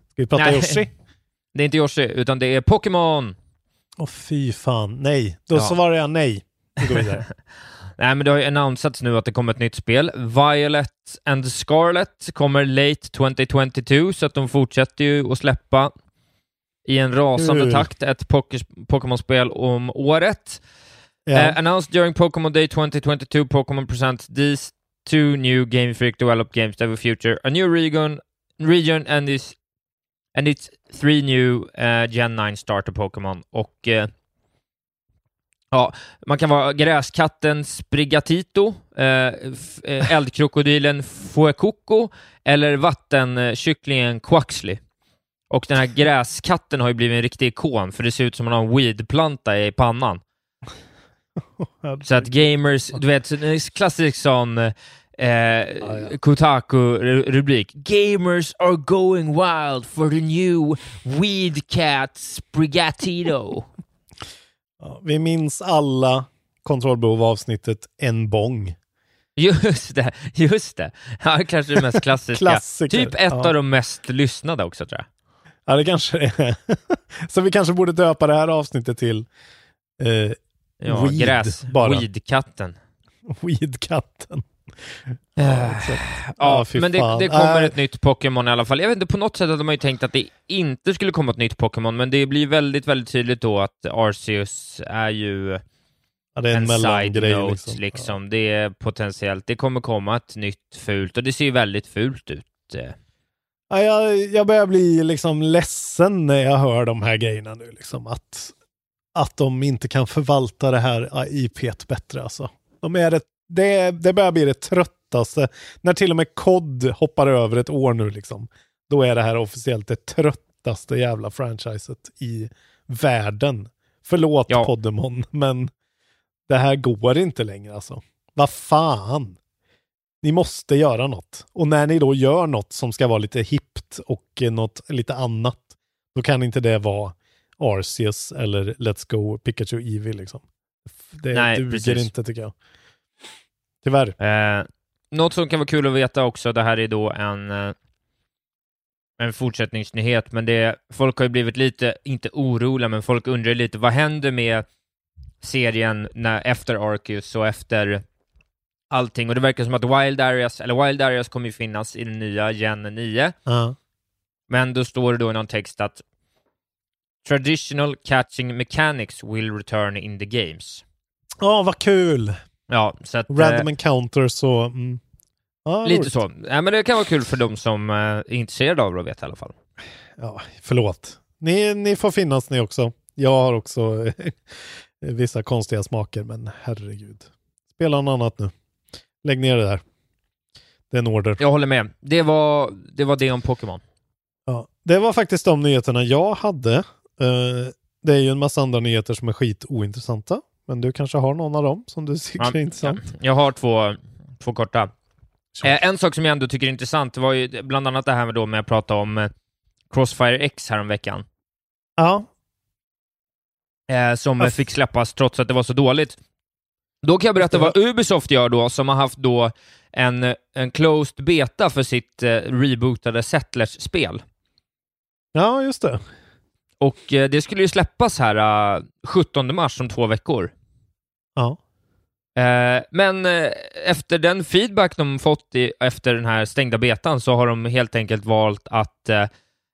[SPEAKER 8] Ska vi prata
[SPEAKER 9] Nej.
[SPEAKER 8] Yoshi? <laughs>
[SPEAKER 9] Det är inte Yoshi, utan det är Pokémon!
[SPEAKER 8] Åh fy fan, nej. Då
[SPEAKER 9] Ja.
[SPEAKER 8] svarar jag nej. Vi går vidare. <laughs>
[SPEAKER 9] Nej, men det har ju annonsats nu att det kommer ett nytt spel. Violet and Scarlet kommer late 2022, så att de fortsätter ju att släppa i en rasande
[SPEAKER 8] Kul.
[SPEAKER 9] takt ett Poké- Pokémon-spel om året.
[SPEAKER 8] Ja.
[SPEAKER 9] Uh, announced during Pokémon Day 2022, Pokémon presents these two new Game Freak developed games that will future a new region, region and this and it's three new uh, Gen 9 starter Pokémon och eh, ja, man kan vara gräskatten Sprigatito, eh, eh, eldkrokodilen Fuecoco eller vattenkycklingen Quaxley. Och den här gräskatten har ju blivit en riktig ikon, för det ser ut som att man har en weedplanta i pannan. <laughs> Så att gamers, du vet, en klassisk sån eh, Kotaku-rubrik. Gamers are going wild for the new weed cat Sprigatito.
[SPEAKER 8] Ja, vi minns alla kontrollbehov-avsnittet En bong.
[SPEAKER 9] Just det, just det. Ja, kanske det mest klassiska. <laughs>
[SPEAKER 8] Klassiker,
[SPEAKER 9] Typ ett
[SPEAKER 8] ja.
[SPEAKER 9] av de mest lyssnade också, tror jag.
[SPEAKER 8] Ja, det kanske det är. <laughs> Så vi kanske borde döpa det här avsnittet till eh,
[SPEAKER 9] Ja,
[SPEAKER 8] Weed,
[SPEAKER 9] gräs.
[SPEAKER 8] bara.
[SPEAKER 9] Weedkatten.
[SPEAKER 8] Weedkatten.
[SPEAKER 9] Eh. Ja,
[SPEAKER 8] fy
[SPEAKER 9] men det, det kommer ett nytt Pokémon i alla fall. Jag vet inte, på något sätt hade man ju tänkt att det inte skulle komma ett nytt Pokémon, men det blir väldigt, väldigt tydligt då att Arceus är ju
[SPEAKER 8] ja, är en,
[SPEAKER 9] en
[SPEAKER 8] mellangrej.
[SPEAKER 9] side-note,
[SPEAKER 8] Liksom.
[SPEAKER 9] liksom. Det är potentiellt, det kommer komma ett nytt fult, och det ser ju väldigt fult ut. eh.
[SPEAKER 8] Ja, jag, jag börjar bli liksom ledsen när jag hör de här grejerna nu. Liksom, att, att de inte kan förvalta det här IPet bättre. Alltså. De är det, det, det börjar bli det tröttaste. När till och med COD hoppar över ett år nu, liksom, då är det här officiellt det tröttaste jävla franchiset i världen. Förlåt
[SPEAKER 9] Ja.
[SPEAKER 8] Podemon, men det här går inte längre alltså. Vad fan? Ni måste göra något. Och när ni då gör något som ska vara lite hippt och eh, något lite annat, då kan inte det vara Arceus eller Let's Go Pikachu Eevee liksom. Det
[SPEAKER 9] Nej,
[SPEAKER 8] duger
[SPEAKER 9] precis.
[SPEAKER 8] inte tycker jag. Tyvärr.
[SPEAKER 9] Eh, något som kan vara kul att veta också, det här är då en, eh, en fortsättningsnyhet, men det, folk har ju blivit lite, inte oroliga, men folk undrar lite, vad händer med serien när, efter Arceus och efter allting? Och det verkar som att Wild Areas, eller Wild Areas kommer ju finnas i den nya Gen 9,
[SPEAKER 8] Ja.
[SPEAKER 9] men då står det då i någon text att Traditional catching mechanics will return in the games.
[SPEAKER 8] Ja, vad kul!
[SPEAKER 9] Ja, så att... eh,
[SPEAKER 8] Random encounters och... Mm. Ja,
[SPEAKER 9] Lite
[SPEAKER 8] roligt.
[SPEAKER 9] så. Ja, men det kan vara kul för de som eh, är intresserade av det att veta i alla fall.
[SPEAKER 8] Ja, förlåt. Ni, ni får finnas ni också. Jag har också <laughs> vissa konstiga smaker, men herregud. Spela något annat nu. Lägg ner det där. Det är en order.
[SPEAKER 9] Jag håller med. Det var det, var det om Pokémon.
[SPEAKER 8] Ja, det var faktiskt de nyheterna jag hade. Eh, det är ju en massa andra nyheter som är skit ointressanta. Men du kanske har någon av dem som du <laughs> tycker
[SPEAKER 9] Ja,
[SPEAKER 8] är intressant?
[SPEAKER 9] Jag har två, två korta. Eh, en sak som jag ändå tycker är intressant var ju bland annat det här med, då med att prata om eh, Crossfire X häromveckan.
[SPEAKER 8] Ja.
[SPEAKER 9] Eh, som
[SPEAKER 8] Aff.
[SPEAKER 9] fick släppas trots att det var så dåligt. Då kan jag berätta vad Ubisoft gör då, som har haft då en, en closed beta för sitt eh, rebootade Settlers-spel.
[SPEAKER 8] Ja, just det.
[SPEAKER 9] Och eh, det skulle ju släppas här eh, 17 mars om två veckor.
[SPEAKER 8] Ja.
[SPEAKER 9] Eh, men eh, efter den feedback de fått i, efter den här stängda betan så har de helt enkelt valt att eh,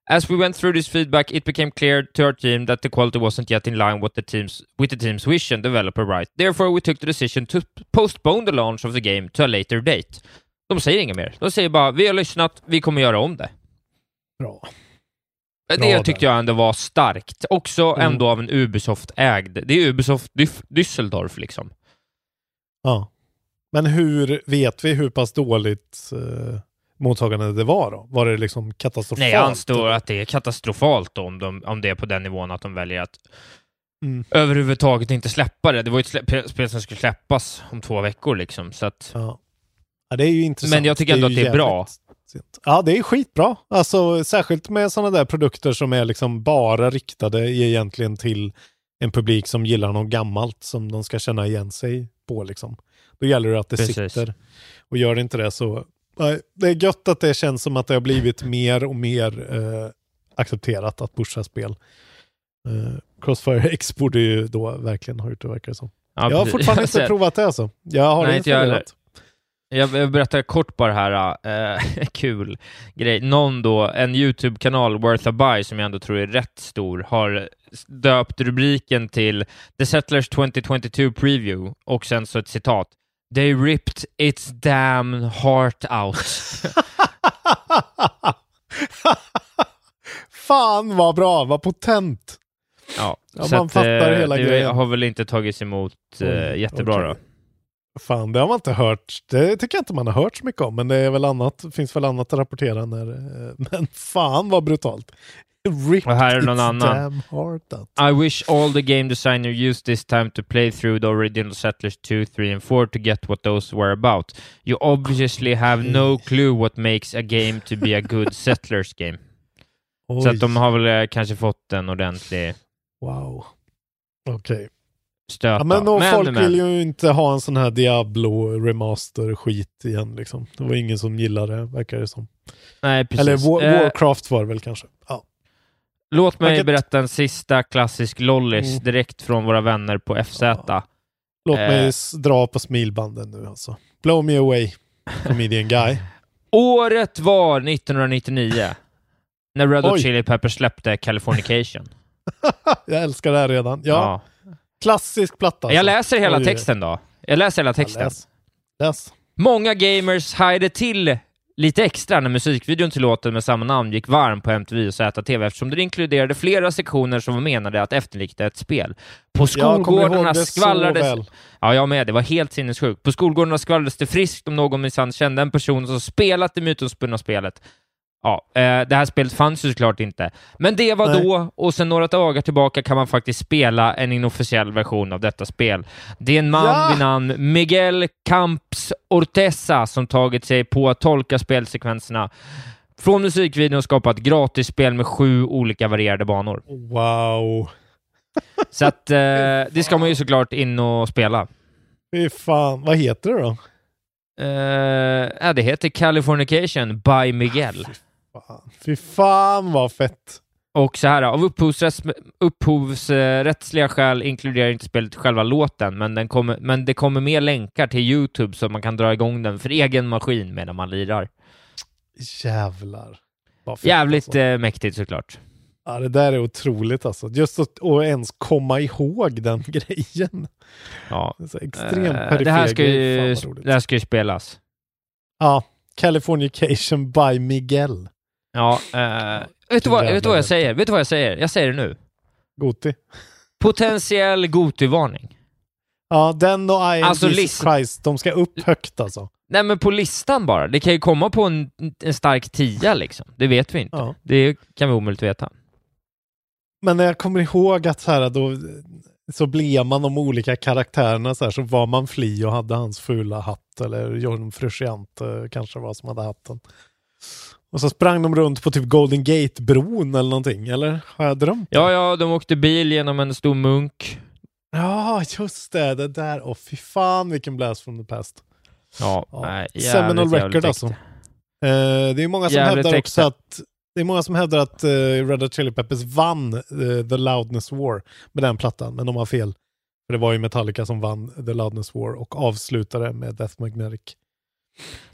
[SPEAKER 9] As we went through this feedback, it became clear to our team that the quality wasn't yet in line with the team's, with the team's vision, developer right. Therefore, we took the decision to postpone the launch of the game to a later date. De säger inget mer. De säger bara, vi har lyssnat, vi kommer göra om det.
[SPEAKER 8] Bra.
[SPEAKER 9] Det
[SPEAKER 8] Bra
[SPEAKER 9] tyckte jag ändå var starkt. Också
[SPEAKER 8] Mm.
[SPEAKER 9] ändå av en Ubisoft-ägd. Det är Ubisoft Düsseldorf liksom.
[SPEAKER 8] Ja. Men hur vet vi hur pass dåligt eh, mottagande det var då? Var det liksom katastrofalt?
[SPEAKER 9] Nej, jag anstår att det är katastrofalt om, de, om det är på den nivån att de väljer att
[SPEAKER 8] Mm.
[SPEAKER 9] överhuvudtaget inte släppa det. Det var ju ett slä- spel som skulle släppas om två veckor liksom, så att...
[SPEAKER 8] Ja. ja, det är ju intressant.
[SPEAKER 9] Men jag tycker ändå
[SPEAKER 8] ju
[SPEAKER 9] att det är bra.
[SPEAKER 8] Sent. Ja, det är skitbra. Alltså särskilt med sådana där produkter som är liksom bara riktade egentligen till en publik som gillar något gammalt som de ska känna igen sig på liksom. Då gäller det att det
[SPEAKER 9] Precis.
[SPEAKER 8] sitter. Och gör det inte det så... Nej, det är gött att det känns som att det har blivit mer och mer eh, accepterat att pusha spel. Eh, Crossfire X borde ju då verkligen ha gjort det verkar det som.
[SPEAKER 9] Ja,
[SPEAKER 8] jag har fortfarande <laughs> inte provat det alltså. Jag har
[SPEAKER 9] Nej, inte jag. Jag, berättar kort bara här, eh, <laughs> kul grej. Någon då, en YouTube-kanal, Worth a Buy, som jag ändå tror är rätt stor, har döpt rubriken till The Settlers 2022 Preview och sen så ett citat. They ripped its damn heart out. <laughs>
[SPEAKER 8] Fan vad bra, vad potent.
[SPEAKER 9] Ja,
[SPEAKER 8] Ja, man
[SPEAKER 9] att,
[SPEAKER 8] fattar
[SPEAKER 9] eh,
[SPEAKER 8] hela
[SPEAKER 9] det
[SPEAKER 8] grejen.
[SPEAKER 9] har väl inte tagits emot eh, jättebra
[SPEAKER 8] okej.
[SPEAKER 9] då.
[SPEAKER 8] Fan, det har man inte hört. Det tycker jag inte man har hört så mycket om, men det är väl annat, finns väl annat att rapportera när, eh, <laughs> men fan vad brutalt. Ripped
[SPEAKER 9] Och här är någon annan. I wish all the game designer used this time to play through the original Settlers 2, 3 and 4 to get what those were about. You obviously have no clue what makes a game to be a good <laughs> Settlers game. Så
[SPEAKER 8] Oj,
[SPEAKER 9] att de har väl eh, kanske fått en ordentlig
[SPEAKER 8] Wow. Okej.
[SPEAKER 9] Stöt.
[SPEAKER 8] Ja, men och folk
[SPEAKER 9] men.
[SPEAKER 8] vill ju inte ha en sån här Diablo remaster-skit igen liksom. Det var ingen som gillade det, verkar det som.
[SPEAKER 9] Nej, precis.
[SPEAKER 8] Eller War-
[SPEAKER 9] Eh,
[SPEAKER 8] Warcraft var det väl kanske. Ja.
[SPEAKER 9] Låt mig
[SPEAKER 8] Vilket-
[SPEAKER 9] berätta en sista klassisk lollis
[SPEAKER 8] Mm.
[SPEAKER 9] direkt från våra vänner på FZ.
[SPEAKER 8] Låt
[SPEAKER 9] Eh.
[SPEAKER 8] mig dra på smilbanden nu alltså. Blow me away, comedian guy. <laughs>
[SPEAKER 9] Året var 1999. när Red Hot. Chili Peppers släppte Californication. <laughs>
[SPEAKER 8] Jag älskar det här redan. Ja, klassisk platta. alltså.
[SPEAKER 9] Jag läser hela
[SPEAKER 8] Oj,
[SPEAKER 9] texten då. Jag läser hela texten.
[SPEAKER 8] läs. Läs.
[SPEAKER 9] Många gamers hajade till lite extra när musikvideon till låten med samma namn gick varm på MTV och ZTV eftersom det inkluderade flera sektioner som var menade att efterlikna ett spel. På skolgårdarna skvallrades... Ja, jag med. Det var helt sinnessjukt. På skolgårdarna skvallrades det friskt om någon minsann kände en person som spelat det mytomspunna spelet. Ja, eh, det här spelet fanns ju såklart inte. Men det var
[SPEAKER 8] Nej.
[SPEAKER 9] då, och sen några dagar tillbaka kan man faktiskt spela en inofficiell version av detta spel. Det är en man
[SPEAKER 8] Ja!
[SPEAKER 9] vid namn Miguel Camps Ortesa som tagit sig på att tolka spelsekvenserna från musikvideon och skapat gratisspel med sju olika varierade banor.
[SPEAKER 8] Wow. <laughs>
[SPEAKER 9] Så att eh, det ska man ju såklart in och spela.
[SPEAKER 8] Fy fan, vad heter det då?
[SPEAKER 9] Eh, ja, det heter Californication by Miguel.
[SPEAKER 8] Fan. Fy fan vad fett.
[SPEAKER 9] Och så här, av upphovsrätts, upphovsrättsliga skäl inkluderar inte spelet själva låten, men, den kommer, men det kommer mer länkar till YouTube så man kan dra igång den för egen maskin medan man lirar.
[SPEAKER 8] Jävlar. Fett,
[SPEAKER 9] Jävligt
[SPEAKER 8] Alltså.
[SPEAKER 9] eh, mäktigt såklart.
[SPEAKER 8] Ja, det där är otroligt alltså. Just att att ens komma ihåg den <laughs> grejen.
[SPEAKER 9] Ja.
[SPEAKER 8] Det extremt perifer
[SPEAKER 9] det, här ska ju, det här ska ju spelas.
[SPEAKER 8] Ja, Californication by Miguel.
[SPEAKER 9] Ja, eh, vet, du vad, vet du vad jag säger? Vet du vad jag säger? Jag säger det nu.
[SPEAKER 8] Goti.
[SPEAKER 9] Potentiell Goti-varning.
[SPEAKER 8] Ja, den och I am
[SPEAKER 9] Alltså,
[SPEAKER 8] Jesus Christ, de ska upp högt alltså.
[SPEAKER 9] Nej men på listan bara. Det kan ju komma på en, en stark tia liksom. Det vet vi inte.
[SPEAKER 8] Ja.
[SPEAKER 9] Det kan vi omöjligt veta.
[SPEAKER 8] Men när jag kommer ihåg att så här, då, så blev man de olika karaktärerna så här, så var man Fli och hade hans fula hatt eller John Frusciante kanske var som hade hatten. Och så sprang de runt på typ Golden Gate-bron eller någonting, eller har jag drömt?
[SPEAKER 9] Ja, ja, de åkte bil genom en stor munk.
[SPEAKER 8] Ja, just det, det där. Åh fy fan vilken blast from the past.
[SPEAKER 9] Ja,
[SPEAKER 8] Ja.
[SPEAKER 9] nej, jävligt,
[SPEAKER 8] Seminal
[SPEAKER 9] jävligt
[SPEAKER 8] record alltså. Eh, det är många som
[SPEAKER 9] Jävligt
[SPEAKER 8] hävdar också att det är många som hävdar att uh, Red Hot Chili Peppers vann eh, The Loudness War med den plattan, men de har fel. För det var ju Metallica som vann The Loudness War och avslutade med Death Magnetic.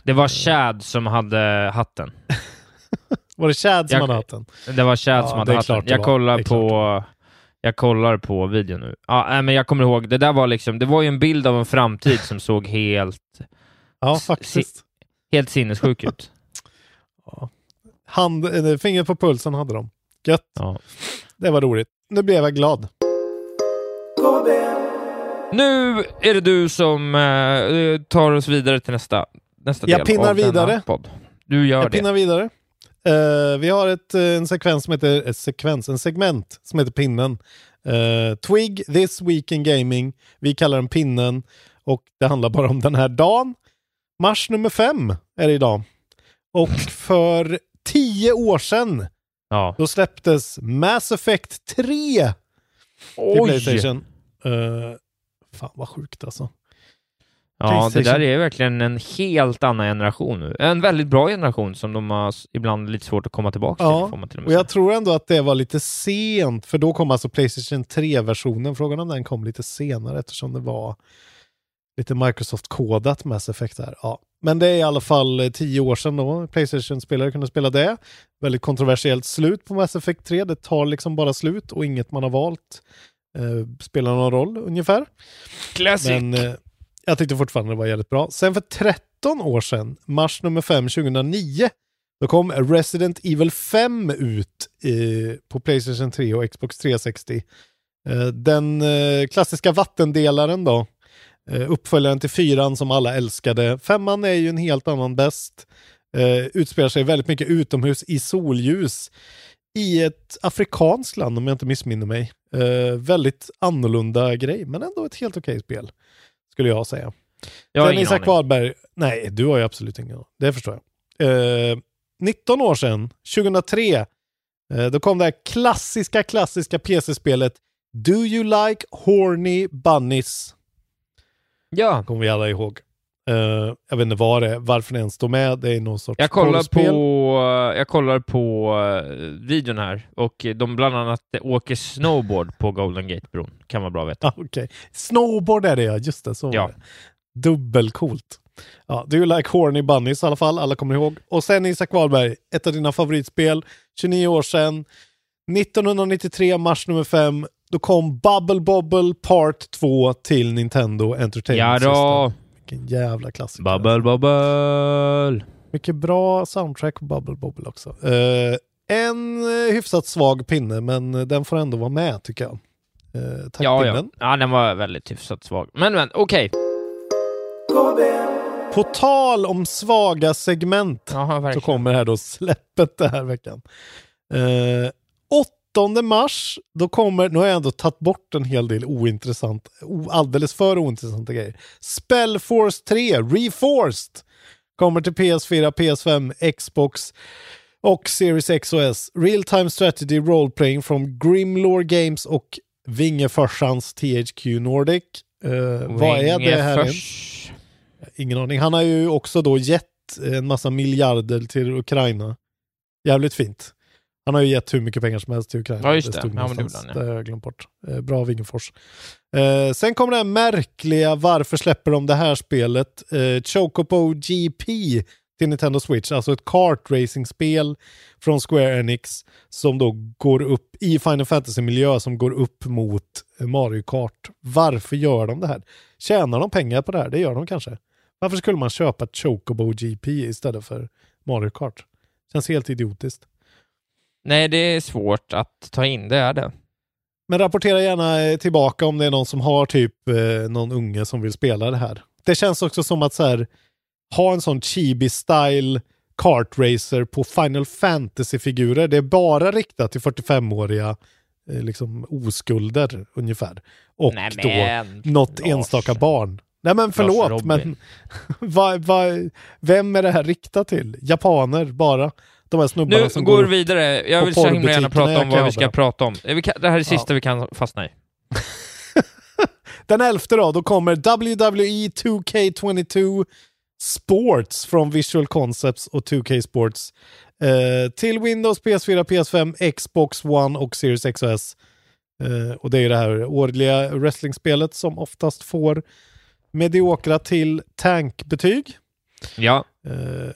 [SPEAKER 9] Det var Chad som hade hatten. <laughs>
[SPEAKER 8] Var det Chad som
[SPEAKER 9] Jag-
[SPEAKER 8] hade hatt den?
[SPEAKER 9] Det var Chad
[SPEAKER 8] Ja,
[SPEAKER 9] som hade hatten. Jag kollar på... Jag kollar på videon nu. Ja, nej, men jag kommer ihåg, det där var liksom, det var ju en bild av en framtid som såg helt, <laughs>
[SPEAKER 8] Ja, faktiskt.
[SPEAKER 9] helt sinnessjuk ut. <laughs>
[SPEAKER 8] Hand, eh, fingret på pulsen hade de. Gött.
[SPEAKER 9] Ja.
[SPEAKER 8] Det var roligt. Nu blev jag glad.
[SPEAKER 9] Nu är det du som eh, tar oss vidare till nästa, nästa
[SPEAKER 8] Jag
[SPEAKER 9] del
[SPEAKER 8] pinnar
[SPEAKER 9] av denna
[SPEAKER 8] vidare.
[SPEAKER 9] podd. Du gör
[SPEAKER 8] jag
[SPEAKER 9] det.
[SPEAKER 8] pinnar vidare. Eh, vi har ett, eh, en sekvens som heter, en sekvens, en segment som heter pinnen. Eh, Twig, this week in gaming. Vi kallar den pinnen och det handlar bara om den här dagen. Mars nummer fem är det idag. Och för tio år sedan
[SPEAKER 9] Ja.
[SPEAKER 8] då släpptes Mass Effect 3 till
[SPEAKER 9] Oj!
[SPEAKER 8] Playstation. Eh, fan vad sjukt alltså.
[SPEAKER 9] Ja, det där är verkligen en helt annan generation nu. En väldigt bra generation som de har ibland lite svårt att komma tillbaka
[SPEAKER 8] Ja,
[SPEAKER 9] till. Får man till och
[SPEAKER 8] Och jag tror ändå att det var lite sent, för då kom alltså Playstation 3-versionen. Frågan om den kom lite senare eftersom det var lite Microsoft-kodat Mass Effect där. Ja. Men det är i alla fall eh, tio år sedan då Playstation-spelare kunde spela det. Väldigt kontroversiellt slut på Mass Effect 3. Det tar liksom bara slut och inget man har valt eh, spelar någon roll ungefär.
[SPEAKER 9] Classic!
[SPEAKER 8] Men eh, jag tyckte fortfarande det var jävligt bra. Sen för 13 år sedan, mars nummer 5 2009, då kom Resident Evil 5 ut eh, på Playstation 3 och Xbox 360. Eh, den eh, klassiska vattendelaren då, eh, uppföljaren till fyran som alla älskade. Femman är ju en helt annan bäst. Eh, utspelar sig väldigt mycket utomhus i solljus i ett afrikanskt land om jag inte missminner mig. Eh, väldigt annorlunda grej, men ändå ett helt okej spel. Skulle jag säga.
[SPEAKER 9] Jag har
[SPEAKER 8] Sen Isak. Wahlberg, nej du har ju absolut ingen aning. Det förstår jag. Eh, 19 år sedan, 2003, eh, då kom det här klassiska, klassiska PC-spelet Do you like horny bunnies?
[SPEAKER 9] Ja,
[SPEAKER 8] Kommer vi alla ihåg. Eh, jag vet inte vad det är, varför det ens står med. Det är någon sorts
[SPEAKER 9] jag kollar på, jag kollar på uh, videon här och de bland annat åker snowboard på Golden Gate-bron. Kan vara bra att veta.
[SPEAKER 8] Ah, <laughs> Okej. Snowboard är det ja, just det. Så
[SPEAKER 9] Ja.
[SPEAKER 8] det. Dubbelcoolt. Ja, you like horny bunnies i alla fall, alla kommer ihåg. Och sen Isak Wahlberg, ett av dina favoritspel, 29 år sedan. 1993, mars nummer 5, då kom Bubble Bobble Part 2 till Nintendo Entertainment
[SPEAKER 9] då.
[SPEAKER 8] System. Vilken jävla klassiker.
[SPEAKER 9] Bubble, bubble.
[SPEAKER 8] Mycket bra soundtrack på Bubble Bobble också. Eh, en eh, hyfsat svag pinne, men den får ändå vara med tycker jag. Eh, tack
[SPEAKER 9] Ja, ja.
[SPEAKER 8] pinnen.
[SPEAKER 9] ja, den var väldigt hyfsat svag. Men, men, okej.
[SPEAKER 8] På tal om svaga segment
[SPEAKER 9] Jaha,
[SPEAKER 8] så kommer här då släppet den här veckan. Eh, 8 mars, då kommer, nu har jag ändå tagit bort en hel del ointressant, alldeles för ointressanta grejer. Spellforce 3, Reforced, kommer till PS4, PS5, Xbox och Series X och S. Real Time Strategy Role Playing från Grimlore Games och Vingeforsans THQ Nordic. Eh, vad är det här? Ingen aning. Han har ju också då gett en massa miljarder till Ukraina. Jävligt fint. Han har ju gett hur mycket pengar som helst till Ukraina.
[SPEAKER 9] Ja, just det.
[SPEAKER 8] stod
[SPEAKER 9] Ja, det.
[SPEAKER 8] Det har jag glömt bort. Eh, bra Wingefors. Eh, sen kommer det här märkliga, varför släpper de det här spelet? Eh, Chocobo GP till Nintendo Switch, alltså ett kartracing-spel från Square Enix som då går upp i Final Fantasy-miljö som går upp mot Mario Kart. Varför gör de det här? Tjänar de pengar på det här? Det gör de kanske. Varför skulle man köpa Chocobo GP istället för Mario Kart? Känns helt idiotiskt.
[SPEAKER 9] Nej, det är svårt att ta in, det är det.
[SPEAKER 8] Men rapportera gärna eh, tillbaka om det är någon som har typ eh, någon unge som vill spela det här. Det känns också som att så här, ha en sån chibi-style kartracer på Final Fantasy-figurer. Det är bara riktat till 45-åriga eh, liksom oskulder ungefär. Och
[SPEAKER 9] Nej,
[SPEAKER 8] då
[SPEAKER 9] men,
[SPEAKER 8] något
[SPEAKER 9] Lars.
[SPEAKER 8] enstaka barn. Nej men förlåt, men va, <laughs> va, vem är det här riktat till? Japaner bara? De här snubbarna
[SPEAKER 9] Nu
[SPEAKER 8] som
[SPEAKER 9] går
[SPEAKER 8] går
[SPEAKER 9] vi vidare. Jag vill så himla gärna prata om vad vi ska prata om. Eh, Det här är sista
[SPEAKER 8] Ja.
[SPEAKER 9] vi kan fastna i. <laughs>
[SPEAKER 8] Den 11 då, då kommer WWE 2K22 Sports från Visual Concepts och 2K Sports eh, till Windows, PS4, PS5, Xbox One och Series X och S. Eh, och det är det här årliga wrestlingspelet som oftast får mediokra till tankbetyg.
[SPEAKER 9] Ja.
[SPEAKER 8] Eh,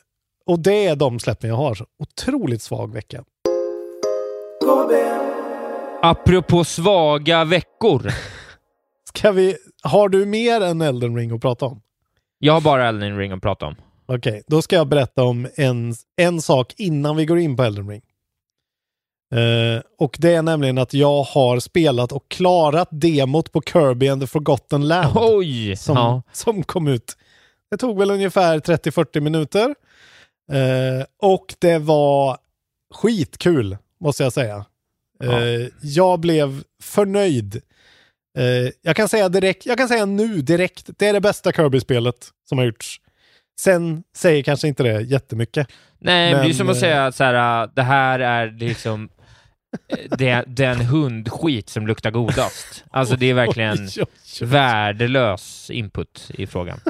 [SPEAKER 8] och det är de släppen jag har. Otroligt svag vecka.
[SPEAKER 9] Apropå svaga veckor. <laughs>
[SPEAKER 8] Ska vi, har du mer än Elden Ring att prata om?
[SPEAKER 9] Jag har bara Elden Ring att prata om.
[SPEAKER 8] Okej, då ska jag berätta om en, en sak innan vi går in på Elden Ring. Eh, och det är nämligen att jag har spelat och klarat demot på Kirby and the Forgotten Land.
[SPEAKER 9] Oj!
[SPEAKER 8] Som,
[SPEAKER 9] Ja.
[SPEAKER 8] som kom ut. Det tog väl ungefär 30-40 minuter. Eh, och det var skitkul, måste jag säga. Eh, jag blev förnöjd. Eh, jag kan säga direkt, jag kan säga nu direkt, det är det bästa Kirby-spelet som har gjorts. Sen säger kanske inte det jättemycket.
[SPEAKER 9] Nej, men det är som att säga att så här, äh, det här är liksom det, den hundskit som luktar godast. Alltså det är verkligen <laughs>
[SPEAKER 8] Oj, oj, oj.
[SPEAKER 9] värdelös input i frågan. <laughs>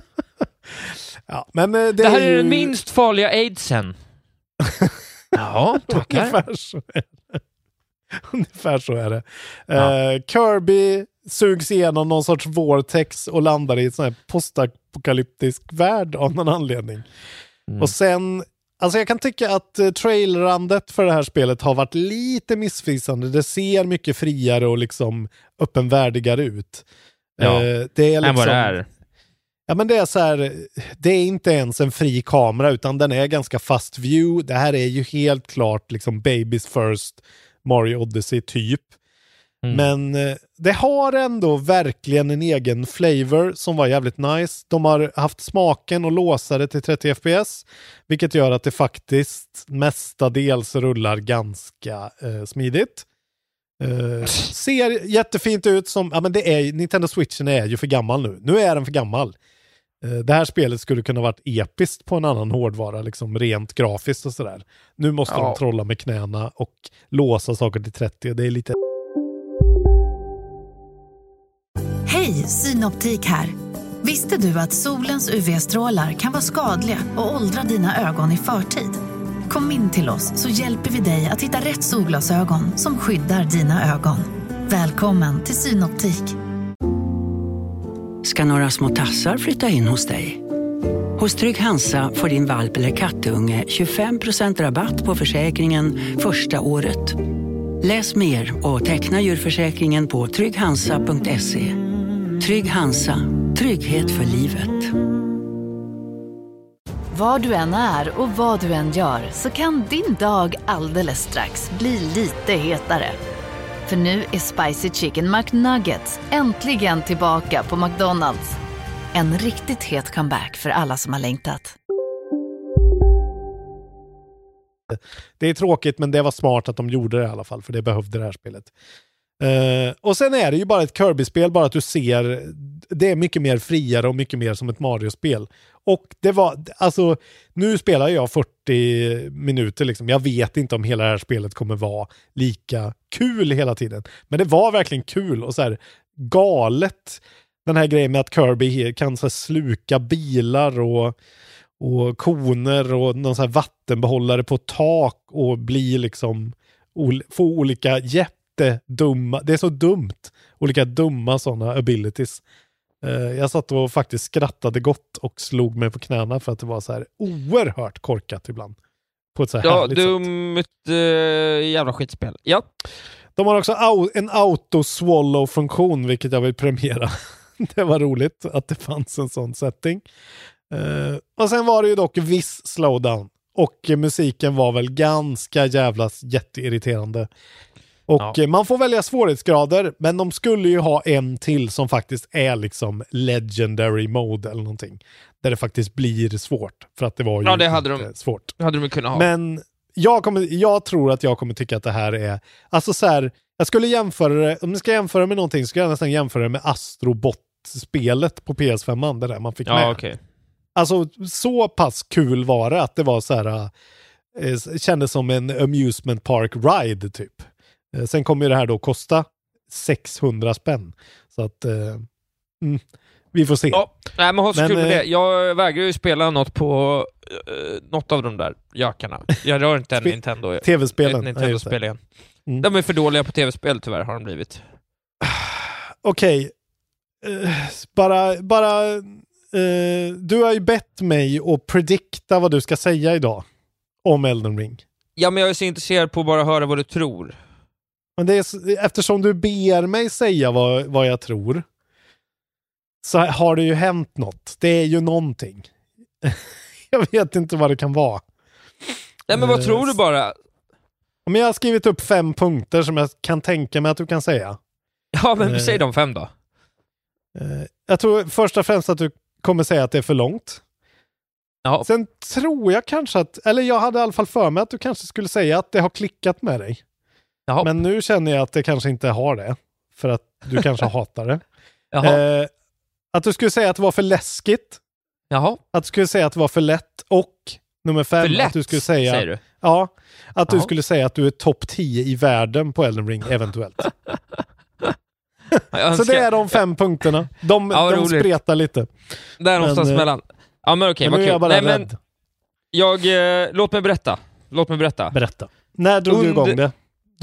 [SPEAKER 8] Ja, men eh, det,
[SPEAKER 9] Det här är
[SPEAKER 8] ju-
[SPEAKER 9] den minst farliga aidsen. <laughs> Ja, tackar.
[SPEAKER 8] Ungefär så är det. <laughs> Ungefär så är det.
[SPEAKER 9] Ja.
[SPEAKER 8] Eh, Kirby sugs igenom någon sorts vortex och landar i en sån här postapokalyptisk värld av någon anledning.
[SPEAKER 9] Mm.
[SPEAKER 8] Och sen, alltså jag kan tycka att uh, trailerandet för det här spelet har varit lite missvisande. Det ser mycket friare och liksom öppenvärdigare ut.
[SPEAKER 9] Ja.
[SPEAKER 8] Eh, det är liksom,
[SPEAKER 9] Än vad det är.
[SPEAKER 8] Ja men det är så här, det är inte ens en fri kamera utan den är ganska fast view. Det här är ju helt klart liksom Babies First Mario Odyssey typ.
[SPEAKER 9] Mm.
[SPEAKER 8] Men eh, det har ändå verkligen en egen flavor som var jävligt nice. De har haft smaken och låsa det till 30 FPS, vilket gör att det faktiskt mestadels rullar ganska eh, smidigt. Eh, <laughs> ser jättefint ut som, ja men det är, Nintendo Switchen är ju för gammal nu. Nu är den för gammal. Eh, Det här spelet skulle kunna varit episkt på en annan hårdvara, liksom rent grafiskt och sådär. Nu måste
[SPEAKER 9] Ja.
[SPEAKER 8] de trolla med knäna och låsa saker till 30 och det är lite
[SPEAKER 10] Hej, Synoptik här. Visste du att solens UV-strålar kan vara skadliga och åldra dina ögon i förtid? Kom in till oss så hjälper vi dig att hitta rätt solglasögon som skyddar dina ögon. Välkommen till Synoptik
[SPEAKER 11] ska några små tassar flytta in hos dig. Hos Trygg Hansa får din valp eller kattunge 25% rabatt på försäkringen första året. Läs mer och teckna djurförsäkringen på trygghansa.se. Trygg Hansa, trygghet för livet.
[SPEAKER 12] Var du än är och vad du än gör så kan din dag alldeles strax bli lite hetare. För nu är Spicy Chicken McNuggets äntligen tillbaka på McDonalds. En riktigt het comeback för alla som har längtat.
[SPEAKER 8] Det är tråkigt men det var smart att de gjorde det i alla fall för det behövde det här spelet. Uh, och sen är det ju bara ett Kirby-spel, bara att du ser, det är mycket mer friare och mycket mer som ett Mario-spel. Och det var, alltså, nu spelar jag 40 minuter liksom. Jag vet inte om hela det här spelet kommer vara lika kul hela tiden. Men det var verkligen kul och så här galet. Den här grejen med att Kirby kan så här, sluka bilar och, och koner och någon så här vattenbehållare på tak och bli liksom, ol, få olika jättedumma, det är så dumt, olika dumma sådana abilities. Eh, Jag satt och faktiskt skrattade gott och slog mig på knäna för att det var så här oerhört korkat ibland. På ett så här
[SPEAKER 9] Ja,
[SPEAKER 8] härligt sätt.
[SPEAKER 9] dumt uh, jävla skitspel. Ja.
[SPEAKER 8] De har också au- en auto-swallow-funktion, vilket jag vill premiera. <laughs> det var roligt att det fanns en sån setting. Eh, och sen var det ju dock viss slowdown. Och musiken var väl ganska jävla jätteirriterande. Och
[SPEAKER 9] Ja.
[SPEAKER 8] eh, man får välja svårighetsgrader, men de skulle ju ha en till som faktiskt är liksom legendary mode eller någonting. Där det faktiskt blir svårt, för att det var ju
[SPEAKER 9] Ja, det hade de-
[SPEAKER 8] svårt.
[SPEAKER 9] Det hade de kunnat ha.
[SPEAKER 8] Men jag, kommer, jag tror att jag kommer tycka att det här är... Alltså så här, jag skulle jämföra det, om jag ska jämföra med någonting, skulle jag nästan jämföra det med Astrobot-spelet på PS5, det där man fick
[SPEAKER 9] ja,
[SPEAKER 8] med.
[SPEAKER 9] okej.
[SPEAKER 8] Alltså så pass kul var det att det var så här, eh, kändes som en amusement park ride typ. Eh, sen kommer ju det här då kosta 600 spänn. Så att, eh, mm, vi får se.
[SPEAKER 9] Ja, nej men så
[SPEAKER 8] Men,
[SPEAKER 9] kul med
[SPEAKER 8] eh,
[SPEAKER 9] det. Jag vägrar ju spela något på uh, något av de där gökarna. Jag rör inte en Nintendo. <laughs>
[SPEAKER 8] TV-spelen. Ja,
[SPEAKER 9] Nintendo-spel igen.
[SPEAKER 8] Mm.
[SPEAKER 9] De är för dåliga på tv-spel tyvärr, har de blivit. <sighs>
[SPEAKER 8] Okej. Eh, bara, bara... eh, du har ju bett mig att predikta vad du ska säga idag. Om Elden Ring.
[SPEAKER 9] Ja, men jag är så intresserad på att bara höra vad du tror.
[SPEAKER 8] Men det är, eftersom du ber mig säga vad, vad jag tror. Så har det ju hänt något. Det är ju någonting. <laughs> jag vet inte vad det kan vara.
[SPEAKER 9] Nej, men vad
[SPEAKER 8] Eh,
[SPEAKER 9] tror du bara?
[SPEAKER 8] Men jag har skrivit upp fem punkter som jag kan tänka mig att du kan säga.
[SPEAKER 9] Ja, men
[SPEAKER 8] Eh.
[SPEAKER 9] säg de fem då.
[SPEAKER 8] Eh, Jag tror först och främst att du kommer säga att det är för långt.
[SPEAKER 9] Ja.
[SPEAKER 8] Sen tror jag kanske att, eller jag hade i alla fall för mig att du kanske skulle säga att det har klickat med dig.
[SPEAKER 9] Jaha.
[SPEAKER 8] Men nu känner jag att det kanske inte har det. För att du kanske <laughs> hatar det. Eh, att du skulle säga att det var för läskigt.
[SPEAKER 9] Jaha.
[SPEAKER 8] Att du skulle säga att det var för lätt. Och nummer fem,
[SPEAKER 9] För lätt,
[SPEAKER 8] att du skulle säga...
[SPEAKER 9] säger du?
[SPEAKER 8] Ja, att du
[SPEAKER 9] Jaha.
[SPEAKER 8] skulle säga att du är topp 10 i världen på Elden Ring, eventuellt. <laughs> Så det är de fem punkterna. De,
[SPEAKER 9] Ja,
[SPEAKER 8] de
[SPEAKER 9] roligt.
[SPEAKER 8] spretar lite.
[SPEAKER 9] Där någonstans
[SPEAKER 8] Men, eh,
[SPEAKER 9] mellan. Ja, men okej,
[SPEAKER 8] men
[SPEAKER 9] vad kul.
[SPEAKER 8] jag
[SPEAKER 9] Nej, men
[SPEAKER 8] rädd.
[SPEAKER 9] jag... Eh, låt mig berätta. Låt mig berätta.
[SPEAKER 8] Berätta. När drog du
[SPEAKER 9] Under-
[SPEAKER 8] igång det?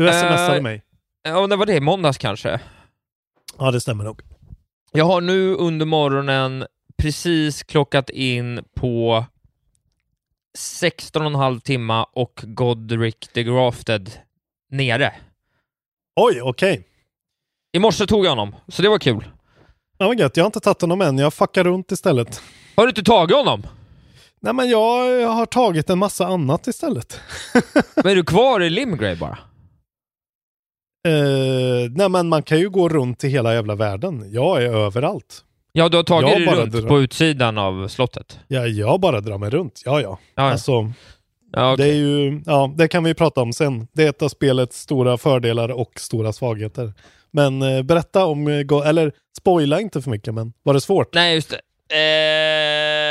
[SPEAKER 8] Du smsade
[SPEAKER 9] Eh,
[SPEAKER 8] mig.
[SPEAKER 9] Ja, när var det? Måndags kanske?
[SPEAKER 8] Ja, det stämmer nog.
[SPEAKER 9] Jag har nu under morgonen precis klockat in på 16 och en halv timma och Godric the Grafted nere.
[SPEAKER 8] Oj, okej.
[SPEAKER 9] I morse tog jag honom, så det var kul.
[SPEAKER 8] Ja, vad gött. Jag har inte tagit honom än. Jag fuckar runt istället.
[SPEAKER 9] Har du inte tagit honom?
[SPEAKER 8] Nej, men jag har tagit en massa annat istället. <laughs>
[SPEAKER 9] Men är du kvar i Limgrave bara?
[SPEAKER 8] Eh, nej, men man kan ju gå runt i hela jävla världen. Jag är överallt.
[SPEAKER 9] Ja, du har tagit dig runt
[SPEAKER 8] drar-
[SPEAKER 9] på utsidan av slottet?
[SPEAKER 8] Ja, jag bara drar mig runt. Ja, ja.
[SPEAKER 9] Ja, ja.
[SPEAKER 8] Alltså,
[SPEAKER 9] Ja, okej.
[SPEAKER 8] det är ju, ja, det kan vi prata om sen. Det är ett av spelets stora fördelar och stora svagheter. Men eh, berätta om, eh, eller spoila inte för mycket, men var det svårt?
[SPEAKER 9] Nej, just det. Eh,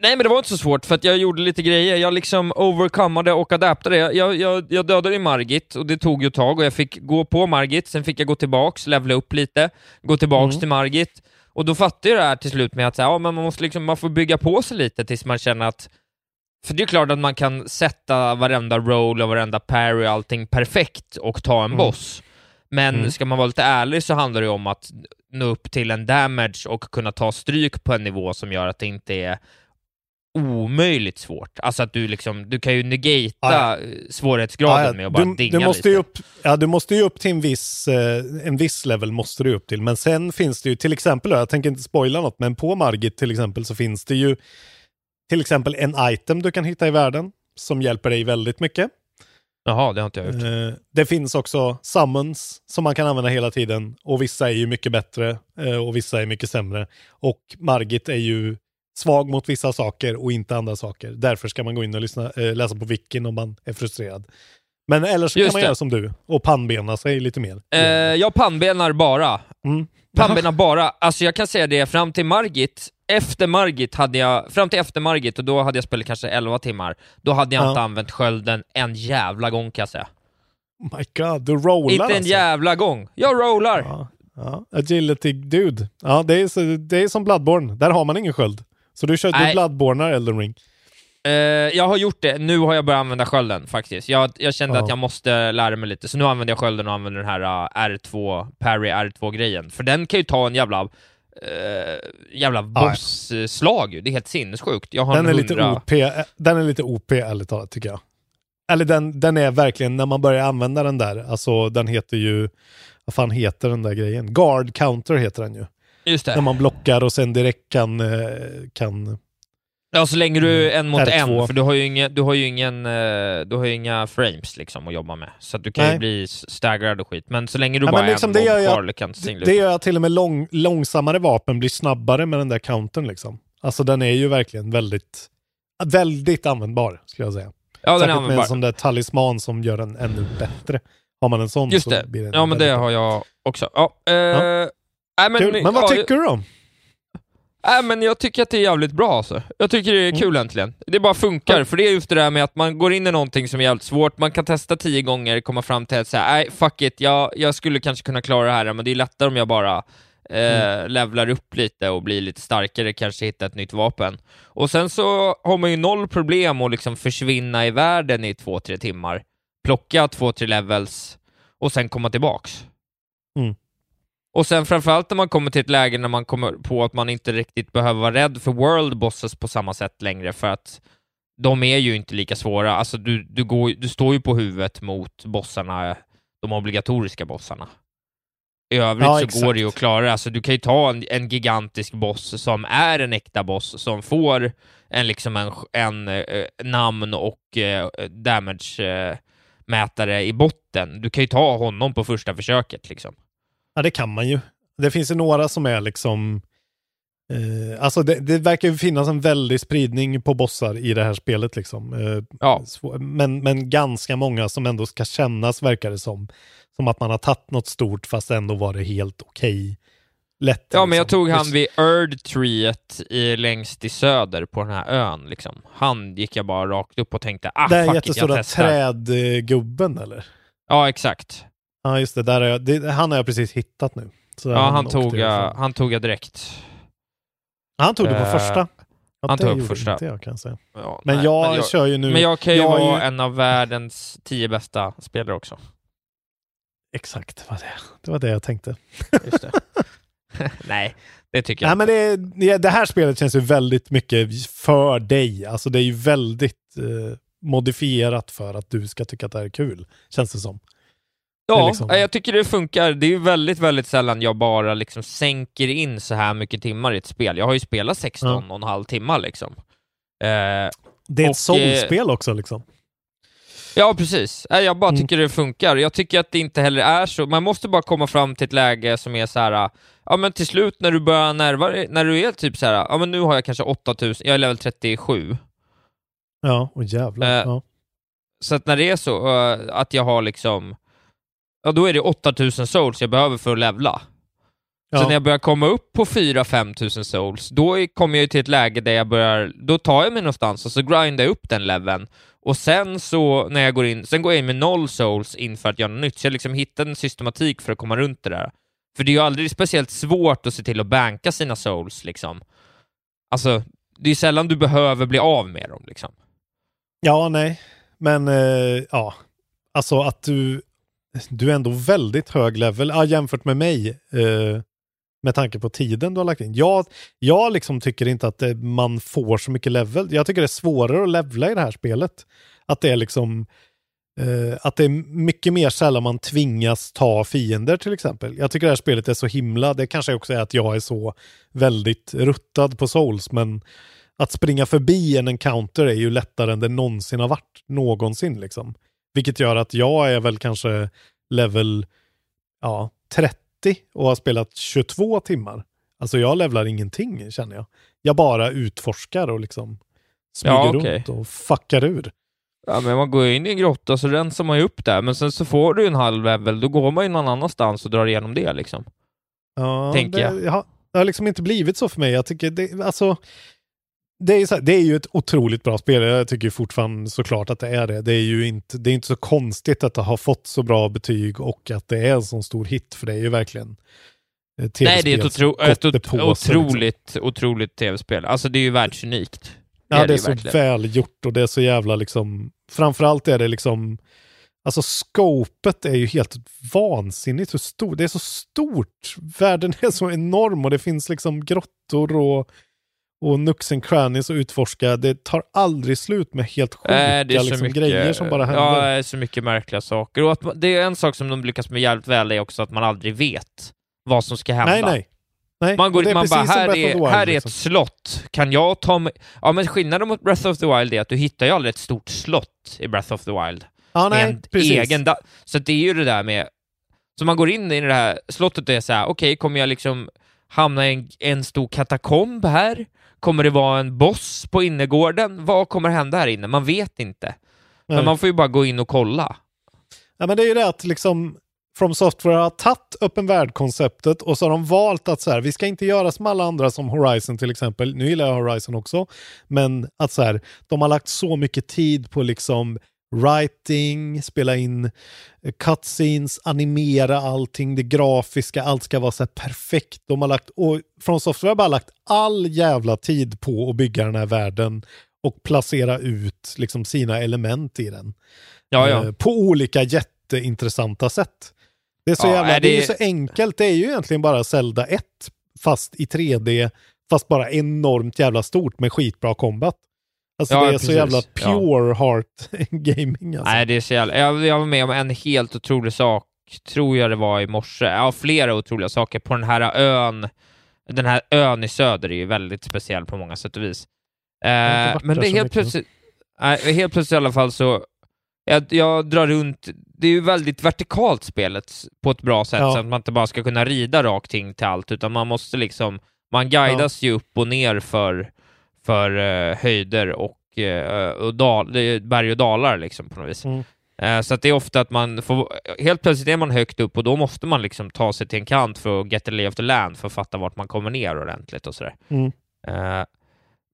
[SPEAKER 9] nej, men det var inte så svårt för att jag gjorde lite grejer. Jag liksom overcomeade och adaptade. Jag, jag, jag, jag dödade ju Margit och det tog ju ett tag och jag fick gå på Margit, sen fick jag gå tillbaks, levla upp lite, gå tillbaks
[SPEAKER 8] Mm.
[SPEAKER 9] till Margit. Och då fattade jag det här till slut med att så här, ja, men man, måste liksom, man får bygga på sig lite tills man känner att för det är klart att man kan sätta varenda roll och varenda parry och allting perfekt och ta en
[SPEAKER 8] Mm.
[SPEAKER 9] boss. Men
[SPEAKER 8] Mm.
[SPEAKER 9] ska man vara lite ärlig så handlar det om att nå upp till en damage och kunna ta stryk på en nivå som gör att det inte är omöjligt svårt. Alltså att du liksom, du kan ju negata
[SPEAKER 8] Ja,
[SPEAKER 9] eh, svårighetsgraden
[SPEAKER 8] Ja, ja.
[SPEAKER 9] med att bara
[SPEAKER 8] du,
[SPEAKER 9] dinga
[SPEAKER 8] du måste
[SPEAKER 9] lite.
[SPEAKER 8] upp, ja, du måste ju upp till en viss, eh, en viss level måste du upp till. Men sen finns det ju till exempel, jag tänker inte spoila något, men på Margit till exempel så finns det ju till exempel en item du kan hitta i världen som hjälper dig väldigt mycket.
[SPEAKER 9] Jaha, det har inte jag gjort.
[SPEAKER 8] Eh, det finns också summons som man kan använda hela tiden och vissa är ju mycket bättre eh, och vissa är mycket sämre. Och Margit är ju svag mot vissa saker och inte andra saker. Därför ska man gå in och lyssna, eh, läsa på wikin om man är frustrerad. Men eller så
[SPEAKER 9] Just
[SPEAKER 8] kan man
[SPEAKER 9] det.
[SPEAKER 8] göra som du och pannbena sig lite mer.
[SPEAKER 9] Eh, jag pannbenar bara.
[SPEAKER 8] Mm.
[SPEAKER 9] Pannbenar bara. Alltså jag kan säga det, fram till Margit, efter Margit hade jag, fram till efter Margit, och då hade jag spelat kanske 11 timmar, då hade jag
[SPEAKER 8] Ja.
[SPEAKER 9] inte använt skölden en jävla gång kan jag säga.
[SPEAKER 8] My God, du rollar
[SPEAKER 9] inte en
[SPEAKER 8] alltså.
[SPEAKER 9] jävla gång. Jag rollar!
[SPEAKER 8] Ja, ja. Agility dude. Ja, det är, det är som Bloodborne. Där har man ingen sköld. Så du kör du
[SPEAKER 9] Nej.
[SPEAKER 8] Bloodbornar Elden Ring.
[SPEAKER 9] Eh, jag har gjort det, nu har jag börjat använda skölden faktiskt. Jag, jag kände
[SPEAKER 8] Ja.
[SPEAKER 9] att jag måste lära mig lite, så nu använder jag skölden och använder den här uh, R2, Parry R2-grejen. För den kan ju ta en jävla, uh, jävla boss-slag ju. Det är helt sinnessjukt. Jag har
[SPEAKER 8] Den
[SPEAKER 9] en
[SPEAKER 8] är, lite
[SPEAKER 9] 100...
[SPEAKER 8] OP, eh, den är lite OP ärligt talat tycker jag. Eller den, den är verkligen, när man börjar använda den där, alltså den heter ju, vad fan heter den där grejen? Guard counter heter den ju.
[SPEAKER 9] Just det.
[SPEAKER 8] När man blockar och sen direkt kan, eh, kan
[SPEAKER 9] Ja, så länge du är en mot
[SPEAKER 8] R2.
[SPEAKER 9] en, för du har ju, inga, du har ju ingen, eh, du har ju inga frames liksom att jobba med. Så du kan ju
[SPEAKER 8] Nej.
[SPEAKER 9] bli s- staggrad och skit. Men så länge du
[SPEAKER 8] Ja,
[SPEAKER 9] bara
[SPEAKER 8] men
[SPEAKER 9] är
[SPEAKER 8] liksom
[SPEAKER 9] en
[SPEAKER 8] det gör jag-
[SPEAKER 9] kan singla
[SPEAKER 8] Det gör att till och med lång, långsammare vapen blir snabbare med den där countern liksom. Alltså den är ju verkligen väldigt, väldigt användbar skulle jag säga.
[SPEAKER 9] Ja, den är
[SPEAKER 8] Särskilt med
[SPEAKER 9] användbar.
[SPEAKER 8] en sån där talisman som gör den ännu bättre. Har man en sån
[SPEAKER 9] Just
[SPEAKER 8] så
[SPEAKER 9] det.
[SPEAKER 8] blir den
[SPEAKER 9] Ja, men det har jag också. Ja, eh,
[SPEAKER 8] Ja.
[SPEAKER 9] Nej, men.
[SPEAKER 8] Men vad
[SPEAKER 9] ja,
[SPEAKER 8] tycker du då?
[SPEAKER 9] Nej, men jag tycker att det är jävligt bra alltså. Jag tycker det är
[SPEAKER 8] Mm.
[SPEAKER 9] kul äntligen. Det bara funkar, för det är just det där med att man går in i någonting som är jävligt svårt, man kan testa tio gånger, komma fram till att säga nej, fuck it, jag, jag skulle kanske kunna klara det här, men det är lättare om jag bara eh,
[SPEAKER 8] Mm.
[SPEAKER 9] levlar upp lite och blir lite starkare, kanske hitta ett nytt vapen. Och sen så har man ju noll problem att liksom försvinna i världen i två, tre timmar, plocka två, tre levels och sen komma tillbaks.
[SPEAKER 8] Mm.
[SPEAKER 9] Och sen framförallt när man kommer till ett läge när man kommer på att man inte riktigt behöver vara rädd för world bosses på samma sätt längre, för att de är ju inte lika svåra. Alltså du, du, går, du står ju på huvudet mot bossarna, de obligatoriska bossarna. I övrigt
[SPEAKER 8] Ja,
[SPEAKER 9] så
[SPEAKER 8] exakt.
[SPEAKER 9] går det ju att klara. Alltså du kan ju ta en, en gigantisk boss som är en äkta boss, som får en, liksom en, en eh, namn och eh, damage eh, mätare i botten. Du kan ju ta honom på första försöket liksom.
[SPEAKER 8] Ja, det kan man ju. Det finns ju några som är liksom... Eh, alltså det, det verkar ju finnas en väldig spridning på bossar i det här spelet liksom. Eh,
[SPEAKER 9] Ja.
[SPEAKER 8] men, men ganska många som ändå ska kännas verkar det som. Som att man har tagit något stort fast ändå var det helt okej. Lätt.
[SPEAKER 9] Ja, men jag
[SPEAKER 8] liksom.
[SPEAKER 9] tog han vid Erd-treet i, längst i söder på den här ön. Liksom. Han gick jag bara rakt upp och tänkte, ah fuck it, jag
[SPEAKER 8] jättestora
[SPEAKER 9] testar.
[SPEAKER 8] trädgubben eller?
[SPEAKER 9] Ja, exakt.
[SPEAKER 8] Ja, just det. Där är jag, det. Han har jag precis hittat nu. Så
[SPEAKER 9] Ja, han
[SPEAKER 8] åkte
[SPEAKER 9] tog,
[SPEAKER 8] jag
[SPEAKER 9] jag,
[SPEAKER 8] ifrån.
[SPEAKER 9] han tog jag direkt.
[SPEAKER 8] Han tog det på
[SPEAKER 9] Eh,
[SPEAKER 8] första. Ja,
[SPEAKER 9] han tog
[SPEAKER 8] gjorde
[SPEAKER 9] första.
[SPEAKER 8] Inte jag, kan jag säga.
[SPEAKER 9] Ja,
[SPEAKER 8] men
[SPEAKER 9] nej,
[SPEAKER 8] jag kör ju nu...
[SPEAKER 9] Men jag kan ju
[SPEAKER 8] jag
[SPEAKER 9] vara en av världens tio bästa spelare också.
[SPEAKER 8] Exakt, det var det. Det var det jag tänkte.
[SPEAKER 9] Just det. <laughs> nej, det tycker jag
[SPEAKER 8] Nej, men det, det, det här spelet känns ju väldigt mycket för dig. Alltså det är ju väldigt eh, modifierat för att du ska tycka att det här är kul, känns det som.
[SPEAKER 9] Ja,
[SPEAKER 8] liksom-
[SPEAKER 9] jag tycker det funkar. Det är ju väldigt, väldigt sällan jag bara liksom sänker in så här mycket timmar i ett spel. Jag har ju spelat 16 och en halv timmar liksom. Eh,
[SPEAKER 8] Det är
[SPEAKER 9] och,
[SPEAKER 8] ett soulspel också liksom.
[SPEAKER 9] Ja, precis. Jag bara
[SPEAKER 8] Mm.
[SPEAKER 9] tycker det funkar. Jag tycker att det inte heller är så. Man måste bara komma fram till ett läge som är så här. ja men till slut när du börjar närva dig- när du är typ så här. ja men nu har jag kanske 8000, jag är level 37.
[SPEAKER 8] Ja, och jävlar.
[SPEAKER 9] Eh,
[SPEAKER 8] ja.
[SPEAKER 9] Så att när det är så eh, att jag har liksom, ja då är det 8000 souls jag behöver för att levla. Så
[SPEAKER 8] Ja.
[SPEAKER 9] när jag börjar komma upp på 4-5 tusen souls, då kommer jag till ett läge där jag börjar, då tar jag mig någonstans och så grindar jag upp den leveln. Och sen så, när jag går in, sen går jag in med noll souls in för att göra något nytt. Så jag liksom hittar en systematik för att komma runt det där. För det är ju aldrig speciellt svårt att se till att banka sina souls liksom. Alltså, det är sällan du behöver bli av med dem liksom.
[SPEAKER 8] Ja, nej. Men eh, ja, alltså att du, du är ändå väldigt hög level ja, jämfört med mig. Eh, med tanke på tiden du har lagt in. Jag, jag liksom tycker inte att det, man får så mycket level. Jag tycker det är svårare att levla i det här spelet. Att det är liksom eh, att det är mycket mer sällan man tvingas ta fiender till exempel. Jag tycker det här spelet är så himla, det kanske också är att jag är så väldigt ruttad på souls, men att springa förbi en encounter är ju lättare än det någonsin har varit. Någonsin liksom. Vilket gör att jag är väl kanske level ja, 30 och har spelat 22 timmar. Alltså jag levlar ingenting känner jag. Jag bara utforskar och liksom smyger
[SPEAKER 9] Ja, okej.
[SPEAKER 8] runt och fuckar ur.
[SPEAKER 9] Ja, men man går in i en grotta så rensar man ju upp där, men sen så får du en halv level, då går man ju någon annanstans och drar igenom det liksom.
[SPEAKER 8] Ja,
[SPEAKER 9] Tänker
[SPEAKER 8] det,
[SPEAKER 9] jag.
[SPEAKER 8] har, det har liksom inte blivit så för mig. Jag tycker det, alltså, det är, här, det är ju ett otroligt bra spel. Jag tycker fortfarande såklart att det är det. Det är ju inte, det är inte så konstigt att det har fått så bra betyg och att det är en sån stor hit, för det är ju verkligen eh,
[SPEAKER 9] Nej, det är ett, otro, ett ot-
[SPEAKER 8] gottepåse, liksom.
[SPEAKER 9] otroligt, otroligt tv-spel. Alltså det är ju världsunikt.
[SPEAKER 8] Ja, det är, så
[SPEAKER 9] verkligen.
[SPEAKER 8] väl gjort och det är så jävla liksom, framförallt är det liksom, alltså scopet är ju helt vansinnigt hur stort, det är så stort, världen är så enorm och det finns liksom grottor och, och and crannies att utforska, det tar aldrig slut med helt sjuka
[SPEAKER 9] Äh, är
[SPEAKER 8] liksom,
[SPEAKER 9] mycket,
[SPEAKER 8] grejer som bara händer.
[SPEAKER 9] Ja, det är så mycket märkliga saker. Och att det är en sak som de lyckas med jävligt väl är också att man aldrig vet vad som ska hända.
[SPEAKER 8] nej, nej. nej.
[SPEAKER 9] Man går
[SPEAKER 8] och
[SPEAKER 9] dit, man bara, här är,
[SPEAKER 8] Wild,
[SPEAKER 9] här är
[SPEAKER 8] liksom.
[SPEAKER 9] ett slott, kan jag ta mig... Ja, men skillnaden mot Breath of the Wild är att du hittar ju aldrig ett stort slott i Breath of the Wild.
[SPEAKER 8] Ja, nej,
[SPEAKER 9] en
[SPEAKER 8] precis.
[SPEAKER 9] egen da- Så det är ju det där med... Så man går in i det här slottet och är så här, okej, kommer jag liksom hamna i en, en stor katakomb här? Kommer det vara en boss på innergården? Vad kommer hända här inne? Man vet inte. Men
[SPEAKER 8] Nej.
[SPEAKER 9] man får ju bara gå in och kolla.
[SPEAKER 8] Ja, men det är ju det att liksom From Software har tagit öppen värld-konceptet och så har de valt att så här, vi ska inte göra som alla andra som Horizon till exempel. Nu gillar jag Horizon också, men att så här, de har lagt så mycket tid på liksom writing, spela in eh, cutscenes, animera allting, det grafiska, allt ska vara så här perfekt. De har lagt, och From Software har bara lagt all jävla tid på att bygga den här världen och placera ut liksom sina element i den.
[SPEAKER 9] Ja, ja.
[SPEAKER 8] Eh, På olika jätteintressanta sätt. Det är så
[SPEAKER 9] Ja,
[SPEAKER 8] jävla,
[SPEAKER 9] är
[SPEAKER 8] det... är ju
[SPEAKER 9] det-
[SPEAKER 8] så enkelt, det är ju egentligen bara Zelda 1 fast i 3D, fast bara enormt jävla stort med skitbra combat. Alltså
[SPEAKER 9] Ja,
[SPEAKER 8] det är
[SPEAKER 9] precis.
[SPEAKER 8] så jävla
[SPEAKER 9] Ja.
[SPEAKER 8] pure heart <laughs> gaming alltså.
[SPEAKER 9] Nej, det är så jävla... jag, jag var med om en helt otrolig sak, tror jag det var i morse. Ja, flera otroliga saker på den här ön. Den här ön i söder är ju väldigt speciell på många sätt och vis. Eh, men det är helt plötsligt... Nej, helt plötsligt i alla fall så... Jag, jag drar runt... Det är ju väldigt vertikalt spelet på ett bra sätt,
[SPEAKER 8] Ja.
[SPEAKER 9] så att man inte bara ska kunna rida rakt in till allt, utan man måste liksom... Man guidas ju upp och ner för, för eh, höjder och, eh, och dal, berg och dalar liksom på något vis.
[SPEAKER 8] Mm.
[SPEAKER 9] Eh, Så att det är ofta att man får, helt plötsligt är man högt upp och då måste man liksom ta sig till en kant för att get the lay of the land för att fatta vart man kommer ner ordentligt och sådär.
[SPEAKER 8] Mm.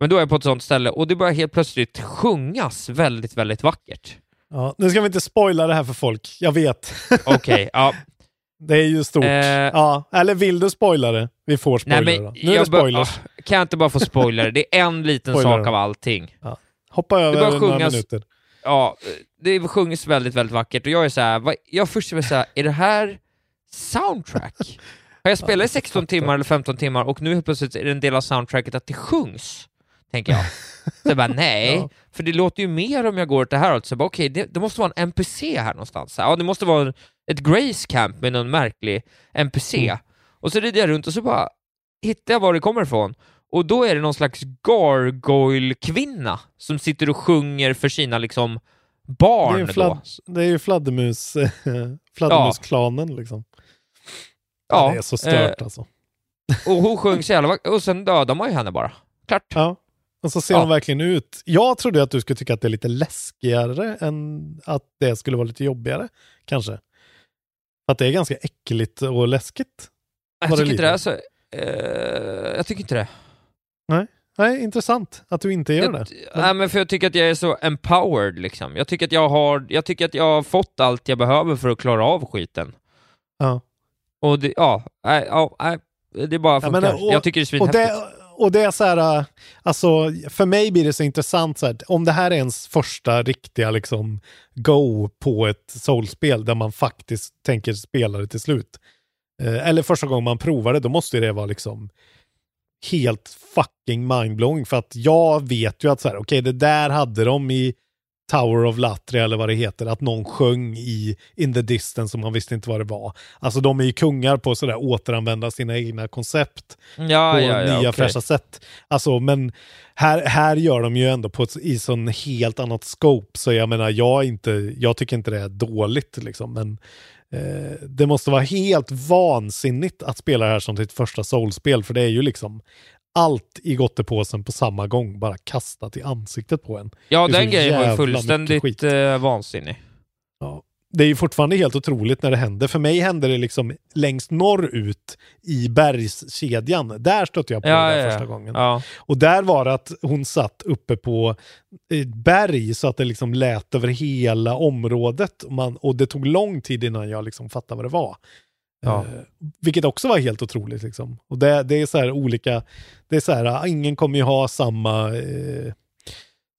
[SPEAKER 9] Men då är jag på ett sånt ställe och det börjar helt plötsligt sjungas väldigt, väldigt vackert.
[SPEAKER 8] Ja, nu ska vi inte spoila det här för folk, jag vet.
[SPEAKER 9] Okej, ja. <laughs>
[SPEAKER 8] Det är ju stort.
[SPEAKER 9] Eh.
[SPEAKER 8] ja, eller vill du spoila det? Vi får spoila
[SPEAKER 9] Nej,
[SPEAKER 8] det
[SPEAKER 9] men
[SPEAKER 8] då. Nu är det
[SPEAKER 9] bör-
[SPEAKER 8] spoilers.
[SPEAKER 9] ah, kan jag inte bara få spoiler? Det är en liten
[SPEAKER 8] Spoiler
[SPEAKER 9] sak av allting.
[SPEAKER 8] Hoppa
[SPEAKER 9] Det
[SPEAKER 8] över några
[SPEAKER 9] sjungas-
[SPEAKER 8] minuter.
[SPEAKER 9] Ja, det sjungs väldigt, väldigt vackert och jag är så här, vad, jag först är så här, är det här soundtrack? Har jag <laughs> spelat i 16 timmar eller 15 timmar och nu helt plötsligt är det en del av soundtracket att det sjungs? Tänker jag. Så jag bara, <laughs> nej,
[SPEAKER 8] Ja.
[SPEAKER 9] för det låter ju mer om jag går åt det här hållet. Så jag bara, okej, det, det måste vara en NPC här någonstans. Ja, det måste vara ett Grace Camp med någon märklig NPC.
[SPEAKER 8] Mm.
[SPEAKER 9] Och så rider jag runt och så bara hittar jag var det kommer ifrån. Och då är det någon slags gargoyle-kvinna som sitter och sjunger för sina liksom
[SPEAKER 8] Det är
[SPEAKER 9] barn
[SPEAKER 8] ju, fladd, det är ju fladdermus, <laughs> fladdermusklanen liksom.
[SPEAKER 9] Ja,
[SPEAKER 8] det är så stört
[SPEAKER 9] eh,
[SPEAKER 8] alltså.
[SPEAKER 9] Och hon sjöng så jävla och sen dödar man ju henne bara. Klart.
[SPEAKER 8] Ja. Och så ser
[SPEAKER 9] Ja.
[SPEAKER 8] de verkligen ut. Jag trodde att du skulle tycka att det är lite läskigare än att det skulle vara lite jobbigare, kanske. Att det är ganska äckligt och läskigt.
[SPEAKER 9] Jag tycker inte det är
[SPEAKER 8] lite?
[SPEAKER 9] så... eh, jag tycker inte det.
[SPEAKER 8] Nej. Nej, intressant att du inte gör
[SPEAKER 9] Jag,
[SPEAKER 8] det.
[SPEAKER 9] Nej, men för jag tycker att jag är så empowered liksom. Jag tycker att jag har, jag tycker att jag har fått allt jag behöver för att klara av skiten.
[SPEAKER 8] Ja.
[SPEAKER 9] Och det, ja, nej, ja, nej, det är bara
[SPEAKER 8] Ja,
[SPEAKER 9] funkar.
[SPEAKER 8] men, och-
[SPEAKER 9] jag tycker det är svinhäftigt
[SPEAKER 8] och det är så här, äh, alltså för mig blir det så intressant så här, om det här är ens första riktiga liksom go på ett soulspel där man faktiskt tänker spela det till slut. Eh, eller första gången man provar det, då måste det vara liksom helt fucking mindblowing för att jag vet ju att så här, okej det där hade de i Tower of Latria eller vad det heter, att någon sjöng i In the Distance och man visste inte vad det var. Alltså de är ju kungar på sådär återanvända sina egna koncept
[SPEAKER 9] Ja,
[SPEAKER 8] på
[SPEAKER 9] ja, ja,
[SPEAKER 8] nya
[SPEAKER 9] okej.
[SPEAKER 8] fräscha sätt. Alltså, men här, här gör de ju ändå på ett, i sån helt annat scope, så jag menar, jag, inte, jag tycker inte det är dåligt liksom, men eh, det måste vara helt vansinnigt att spela det här som sitt första soulspel, för det är ju liksom allt i gottepåsen på samma gång bara kastat i ansiktet på en.
[SPEAKER 9] Ja, den grejen var ju fullständigt eh, vansinnig.
[SPEAKER 8] Ja. Det är ju fortfarande helt otroligt när det händer. För mig hände det liksom längst norrut i bergskedjan. Där stötte jag på
[SPEAKER 9] Ja,
[SPEAKER 8] det
[SPEAKER 9] ja,
[SPEAKER 8] första
[SPEAKER 9] ja.
[SPEAKER 8] gången.
[SPEAKER 9] Ja.
[SPEAKER 8] Och där var det att hon satt uppe på ett berg så att det liksom lät över hela området. Och, man, och det tog lång tid innan jag liksom fattade vad det var.
[SPEAKER 9] Ja.
[SPEAKER 8] Eh, vilket också var helt otroligt. Liksom. Och det, det är så här olika, det är så här, ah, ingen kommer ju ha samma, eh,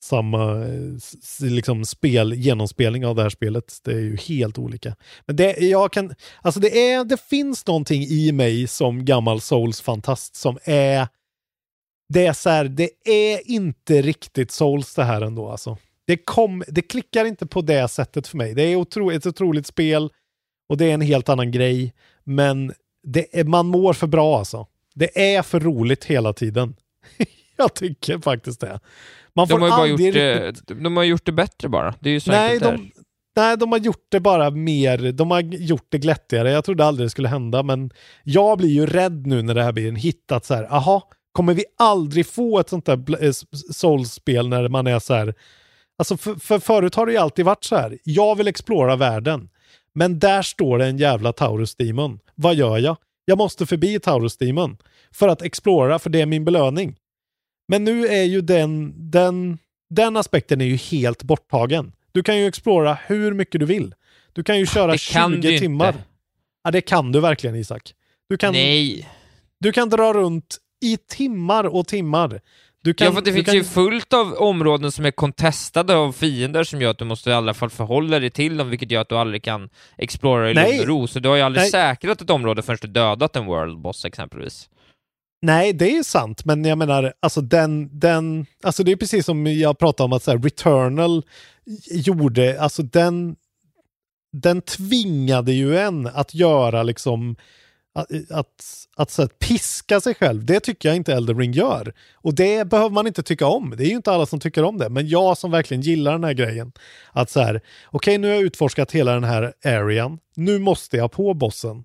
[SPEAKER 8] samma eh, liksom spel, genomspelning av det här spelet. Det är ju helt olika. Men det, jag kan, alltså det, är, det finns någonting i mig som gammal Souls-fantast som är det är så här, det är inte riktigt Souls det här ändå alltså. Det, kom, det klickar inte på det sättet för mig. Det är otro, ett otroligt spel och det är en helt annan grej. Men är, man mår för bra alltså. Det är för roligt hela tiden. <laughs> Jag tycker faktiskt det. Man
[SPEAKER 9] De har bara gjort det,
[SPEAKER 8] riktigt-
[SPEAKER 9] de har gjort det bättre bara. Det är ju så
[SPEAKER 8] Nej,
[SPEAKER 9] enkelt
[SPEAKER 8] de, nej, de har gjort det bara mer, de har gjort det glättigare. Jag trodde aldrig det skulle hända, men jag blir ju rädd nu när det här blir en hit att så här, aha, kommer vi aldrig få ett sånt där eh, s- Souls-spel när man är så här, alltså för, för förut har det ju alltid varit så här, jag vill explora världen, men där står det en jävla Taurus Demon. Vad gör jag? Jag måste förbi Taurus Demon för att explora, för det är min belöning. Men nu är ju den, den, den aspekten är ju helt borttagen. Du kan ju explora hur mycket du vill. Du kan ju köra
[SPEAKER 9] Det kan
[SPEAKER 8] 20
[SPEAKER 9] du inte.
[SPEAKER 8] timmar. Ja, det kan du verkligen Isak. Du kan,
[SPEAKER 9] Nej.
[SPEAKER 8] Du kan dra runt i timmar och timmar. Du kan,
[SPEAKER 9] ja, för det finns
[SPEAKER 8] kan,
[SPEAKER 9] ju fullt av områden som är contestade av fiender som gör att du måste i alla fall förhålla dig till dem, vilket gör att du aldrig kan explora i lugn och ro. Så du har ju aldrig
[SPEAKER 8] Nej.
[SPEAKER 9] säkrat ett område förrän du dödat en world boss exempelvis.
[SPEAKER 8] Nej, det är sant, men jag menar, alltså den, den, alltså det är precis som jag pratade om att så här, Returnal gjorde, alltså den, den tvingade ju en att göra liksom, att, att, att så här, piska sig själv. Det tycker jag inte Elden Ring gör. Och det behöver man inte tycka om. Det är ju inte alla som tycker om det, men jag som verkligen gillar den här grejen. Att så här, okej nu har jag utforskat hela den här arean, nu måste jag på bossen.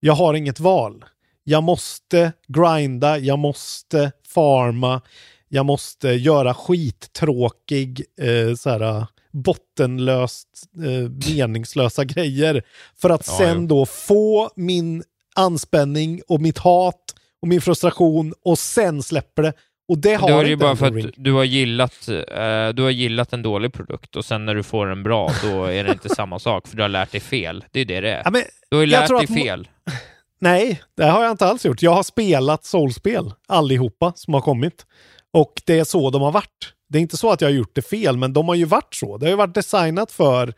[SPEAKER 8] Jag har inget val. Jag måste grinda, jag måste farma, jag måste göra skittråkig, eh, så här, bottenlöst, eh, meningslösa grejer. För att
[SPEAKER 9] Ja,
[SPEAKER 8] sen
[SPEAKER 9] jo.
[SPEAKER 8] då få min anspänning och mitt hat och min frustration och sen släpper det. Och det har
[SPEAKER 9] det ju
[SPEAKER 8] inte
[SPEAKER 9] bara för att du har, gillat, eh, du har gillat en dålig produkt och sen när du får en bra, då är det inte samma sak, för du har lärt dig fel. Det är det det är.
[SPEAKER 8] Ja, men
[SPEAKER 9] du har ju lärt dig fel. <laughs>
[SPEAKER 8] Nej, det har jag inte alls gjort. Jag har spelat soulspel, allihopa som har kommit. Och det är så de har varit. Det är inte så att jag har gjort det fel, men de har ju varit så. Det har ju varit designat för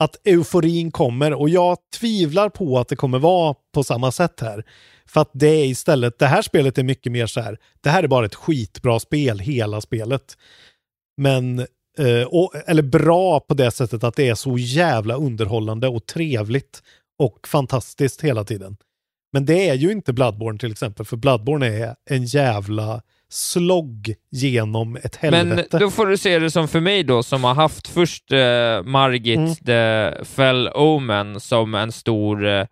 [SPEAKER 8] att euforin kommer och jag tvivlar på att det kommer vara på samma sätt här. För att det är istället, det här spelet är mycket mer så här, det här är bara ett skitbra spel, hela spelet. Men, eh, och, eller bra på det sättet att det är så jävla underhållande och trevligt och fantastiskt hela tiden. Men det är ju inte Bloodborne till exempel, för Bloodborne är en jävla slogg genom ett helvete.
[SPEAKER 9] Men då får du se det som för mig då, som har haft först eh, Margit
[SPEAKER 8] Mm.
[SPEAKER 9] the Fell Omen som en stor, eh,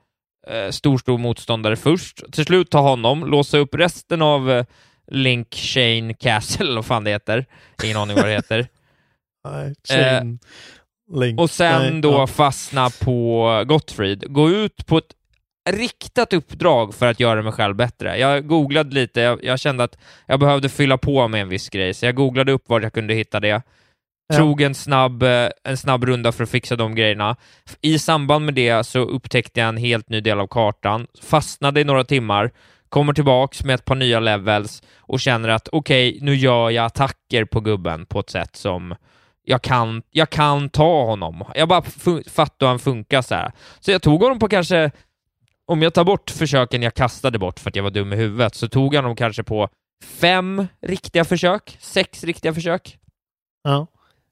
[SPEAKER 9] eh, stor, stor motståndare först. Till slut ta honom, låsa upp resten av eh, Link Chain Castle, <laughs> vad fan det heter. Ingen aning vad det heter. <laughs>
[SPEAKER 8] Nej, Chain Link.
[SPEAKER 9] Eh, Och sen
[SPEAKER 8] Nej,
[SPEAKER 9] då
[SPEAKER 8] ja.
[SPEAKER 9] fastna på Gottfried. Gå ut på ett riktat uppdrag för att göra mig själv bättre. Jag googlade lite, jag, jag kände att jag behövde fylla på med en viss grej, så jag googlade upp var jag kunde hitta det.
[SPEAKER 8] Ja.
[SPEAKER 9] Tog en snabb, eh, en snabb runda för att fixa de grejerna. I samband med det så upptäckte jag en helt ny del av kartan, fastnade i några timmar, kommer tillbaks med ett par nya levels och känner att okej, nu gör jag attacker på gubben på ett sätt som jag kan, jag kan ta honom. Jag bara fattar hur han funkar så här. Så jag tog honom på kanske, om jag tar bort försöken jag kastade bort för att jag var dum i huvudet, så tog jag honom kanske på fem riktiga försök, sex riktiga försök.
[SPEAKER 8] Ja.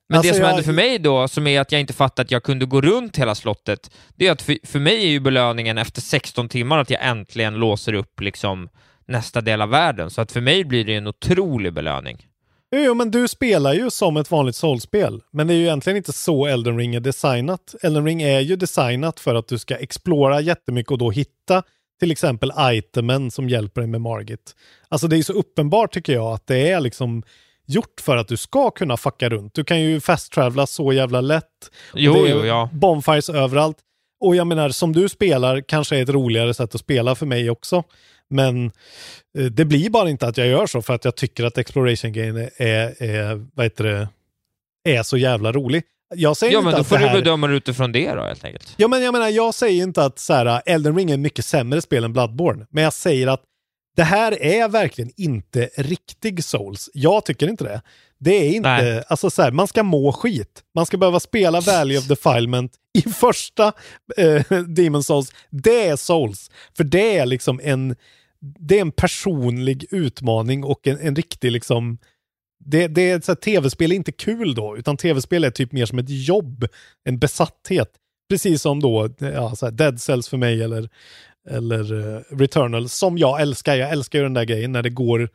[SPEAKER 9] Men
[SPEAKER 8] Alltså,
[SPEAKER 9] det som
[SPEAKER 8] jag-
[SPEAKER 9] hände för mig då, som är att jag inte fattade att jag kunde gå runt hela slottet, det är att för, för mig är ju belöningen efter 16 timmar att jag äntligen låser upp liksom nästa del av världen. Så att för mig blir det en otrolig belöning.
[SPEAKER 8] Jo, jo, men du spelar ju som ett vanligt soulspel. Men det är ju egentligen inte så Elden Ring är designat. Elden Ring är ju designat för att du ska explora jättemycket och då hitta till exempel itemen som hjälper dig med Margit. Alltså det är så uppenbart tycker jag att det är liksom gjort för att du ska kunna fucka runt. Du kan ju fast-travela så jävla lätt.
[SPEAKER 9] Jo,
[SPEAKER 8] det är
[SPEAKER 9] jo, ja.
[SPEAKER 8] Bonfires överallt. Och jag menar, som du spelar kanske är ett roligare sätt att spela för mig också. Men eh, det blir bara inte att jag gör så för att jag tycker att exploration-grejen är, är, är, vad heter det, är så jävla rolig. Jag säger
[SPEAKER 9] Ja,
[SPEAKER 8] inte
[SPEAKER 9] men då
[SPEAKER 8] att
[SPEAKER 9] får
[SPEAKER 8] det
[SPEAKER 9] du
[SPEAKER 8] här...
[SPEAKER 9] bedöma det utifrån det då, helt enkelt.
[SPEAKER 8] Ja, men jag menar, jag säger inte att så här, Elden Ring är mycket sämre spel än Bloodborne. Men jag säger att det här är verkligen inte riktig Souls. Jag tycker inte det. Det är inte,
[SPEAKER 9] Nej.
[SPEAKER 8] alltså så här, man ska må skit. Man ska behöva spela Valley of Defilement i första eh, Demon Souls. Det är Souls. För det är liksom en, det är en personlig utmaning och en, en riktig liksom, det, det är så här, tv-spel är inte kul då, utan tv-spel är typ mer som ett jobb, en besatthet. Precis som då, ja, så här, Dead Cells för mig eller, eller uh, Returnal, som jag älskar. Jag älskar ju den där grejen när det går eh,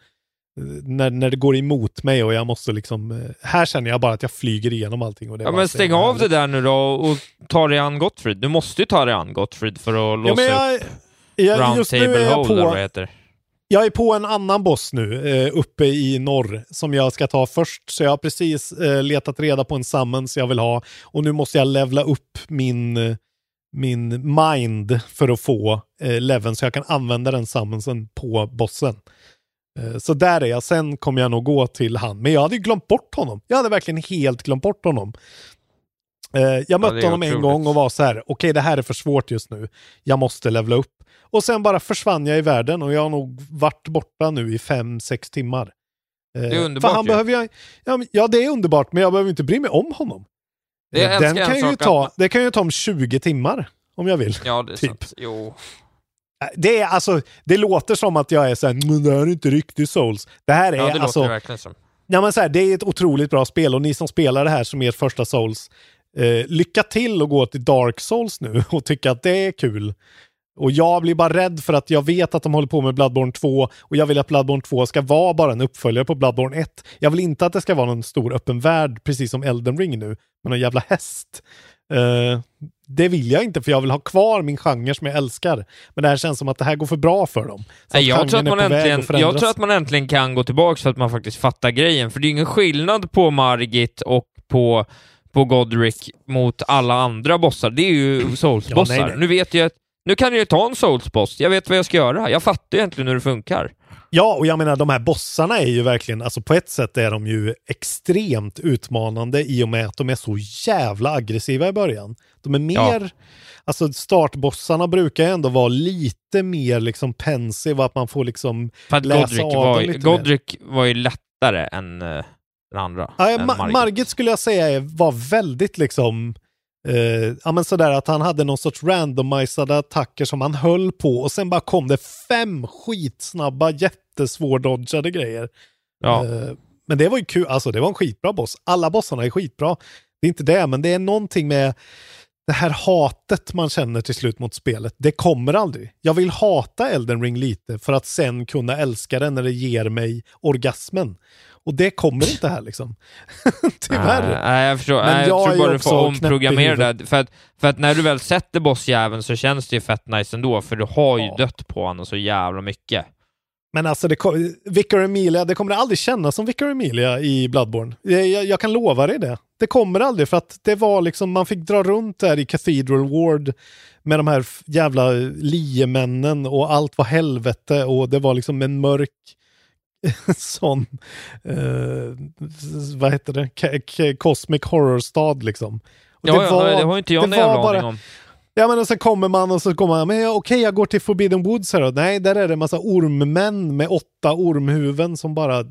[SPEAKER 8] när, när det går emot mig och jag måste liksom, eh, här känner jag bara att jag flyger igenom allting. Och det
[SPEAKER 9] Ja, men stäng av det där nu då och ta dig an Gottfrid. Du måste ju ta dig an Gottfrid för att
[SPEAKER 8] Ja,
[SPEAKER 9] låsa
[SPEAKER 8] men jag,
[SPEAKER 9] upp
[SPEAKER 8] jag,
[SPEAKER 9] Round
[SPEAKER 8] just nu
[SPEAKER 9] Table
[SPEAKER 8] är jag
[SPEAKER 9] Hole, eller vad det
[SPEAKER 8] på,
[SPEAKER 9] heter.
[SPEAKER 8] jag är på en annan boss nu, eh, uppe i norr, som jag ska ta först. Så jag har precis eh, letat reda på en summons jag vill ha. Och nu måste jag levla upp min, min mind för att få eh, leveln, så jag kan använda den summonsen på bossen. Eh, Så där är jag. Sen kommer jag nog gå till han. Men jag hade ju glömt bort honom. Jag hade verkligen helt glömt bort honom. Eh, Jag mötte
[SPEAKER 9] det är
[SPEAKER 8] honom en
[SPEAKER 9] otroligt.
[SPEAKER 8] gång och var så här, okej det här är för svårt just nu. Jag måste levla upp. Och sen bara försvann jag i världen och jag har nog varit borta nu i fem, sex timmar. Eh,
[SPEAKER 9] Det är underbart
[SPEAKER 8] För han
[SPEAKER 9] ju.
[SPEAKER 8] behöver jag, ja, ja, det är underbart, men jag behöver inte bry mig om honom.
[SPEAKER 9] Det jag
[SPEAKER 8] Den kan ju ta,
[SPEAKER 9] att-
[SPEAKER 8] det kan ju ta om 20 timmar om jag vill.
[SPEAKER 9] Ja, det är
[SPEAKER 8] typ.
[SPEAKER 9] sant. Jo.
[SPEAKER 8] Det, är, alltså, det låter som att jag är såhär, men det här är inte riktigt souls. Det här är
[SPEAKER 9] Ja, det
[SPEAKER 8] alltså...
[SPEAKER 9] låter verkligen som.
[SPEAKER 8] Ja, men så här, det är ett otroligt bra spel och ni som spelar det här som ert första Souls, eh, lycka till och gå till Dark Souls nu <laughs> och tycka att det är kul. Och jag blir bara rädd för att jag vet att de håller på med Bloodborne 2 och jag vill att Bloodborne 2 ska vara bara en uppföljare på Bloodborne 1. Jag vill inte att det ska vara någon stor öppen värld, precis som Elden Ring nu, med någon jävla häst. Eh, det vill jag inte för jag vill ha kvar min genre som jag älskar. Men det här känns som att det här går för bra för dem. Så
[SPEAKER 9] Nej, jag, tror att man äntligen, jag tror att man äntligen kan gå tillbaka för att man faktiskt fattar grejen. För det är ingen skillnad på Margit och på, på Godric mot alla andra bossar. Det är ju Souls-bossar.
[SPEAKER 8] Ja.
[SPEAKER 9] Nu vet jag att, nu kan jag ju ta en Souls-boss. Jag vet vad jag ska göra. Jag fattar egentligen hur det funkar.
[SPEAKER 8] Ja, och jag menar de här bossarna är ju verkligen, alltså på ett sätt är de ju extremt utmanande i och med att de är så jävla aggressiva i början. De är mer, alltså startbossarna brukar ju ändå vara lite mer liksom pensive, att man får liksom
[SPEAKER 9] För att
[SPEAKER 8] läsa
[SPEAKER 9] Godric
[SPEAKER 8] av
[SPEAKER 9] var,
[SPEAKER 8] dem lite mer.
[SPEAKER 9] Godric var ju lättare än uh, den andra.
[SPEAKER 8] Ja,
[SPEAKER 9] än
[SPEAKER 8] Ma-
[SPEAKER 9] Margit.
[SPEAKER 8] Margit skulle jag säga är- var väldigt liksom, eh, ja men sådär att han hade någon sorts randomiserade attacker som han höll på och sen bara kom det fem skitsnabba jättesvårdodgade grejer.
[SPEAKER 9] Ja.
[SPEAKER 8] Eh, men det var ju kul, alltså det var en skitbra boss. Alla bossarna är skitbra. Det är inte det, men det är någonting med det här hatet man känner till slut mot spelet. Det kommer aldrig. Jag vill hata Elden Ring lite för att sen kunna älska den när det ger mig orgasmen. Och det kommer inte här liksom. <laughs> Tyvärr.
[SPEAKER 9] Nej, jag förstår.
[SPEAKER 8] Men
[SPEAKER 9] jag
[SPEAKER 8] jag
[SPEAKER 9] tror bara du får omprogrammera det. För att, för att när du väl sätter bossjäveln så känns det ju fett nice ändå, för du har ju dött på honom så jävla mycket.
[SPEAKER 8] Men alltså, det kom, Vicar Emilia, det kommer aldrig kännas som Vicar Emilia i Bloodborne. Jag, jag, jag kan lova dig det. Det kommer aldrig för att det var liksom, man fick dra runt där i Cathedral Ward med de här jävla liemännen och allt var helvete och det var liksom en mörk <laughs> sån, eh, vad heter det, K- Cosmic Horror-stad liksom. Och
[SPEAKER 9] Ja, ja, det har inte jag någon jävla aning om.
[SPEAKER 8] Ja men och så kommer man och så kommer man, men okej jag går till Forbidden Woods här då. Nej, där är det en massa ormmän med åtta ormhuvuden som bara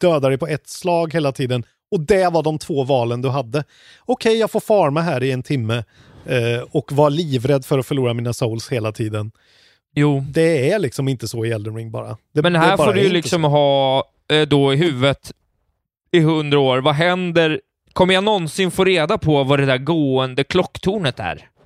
[SPEAKER 8] dödar dig på ett slag hela tiden. Och det var de två valen du hade. Okej, jag får farma här i en timme eh, och vara livrädd för att förlora mina souls hela tiden.
[SPEAKER 9] Jo.
[SPEAKER 8] Det är liksom inte så i Elden Ring bara. Det,
[SPEAKER 9] Men här
[SPEAKER 8] bara
[SPEAKER 9] får du ju liksom
[SPEAKER 8] så.
[SPEAKER 9] ha eh, då i huvudet i hundra år, vad händer? Kommer jag någonsin få reda på vad det där gående klocktornet är? <laughs>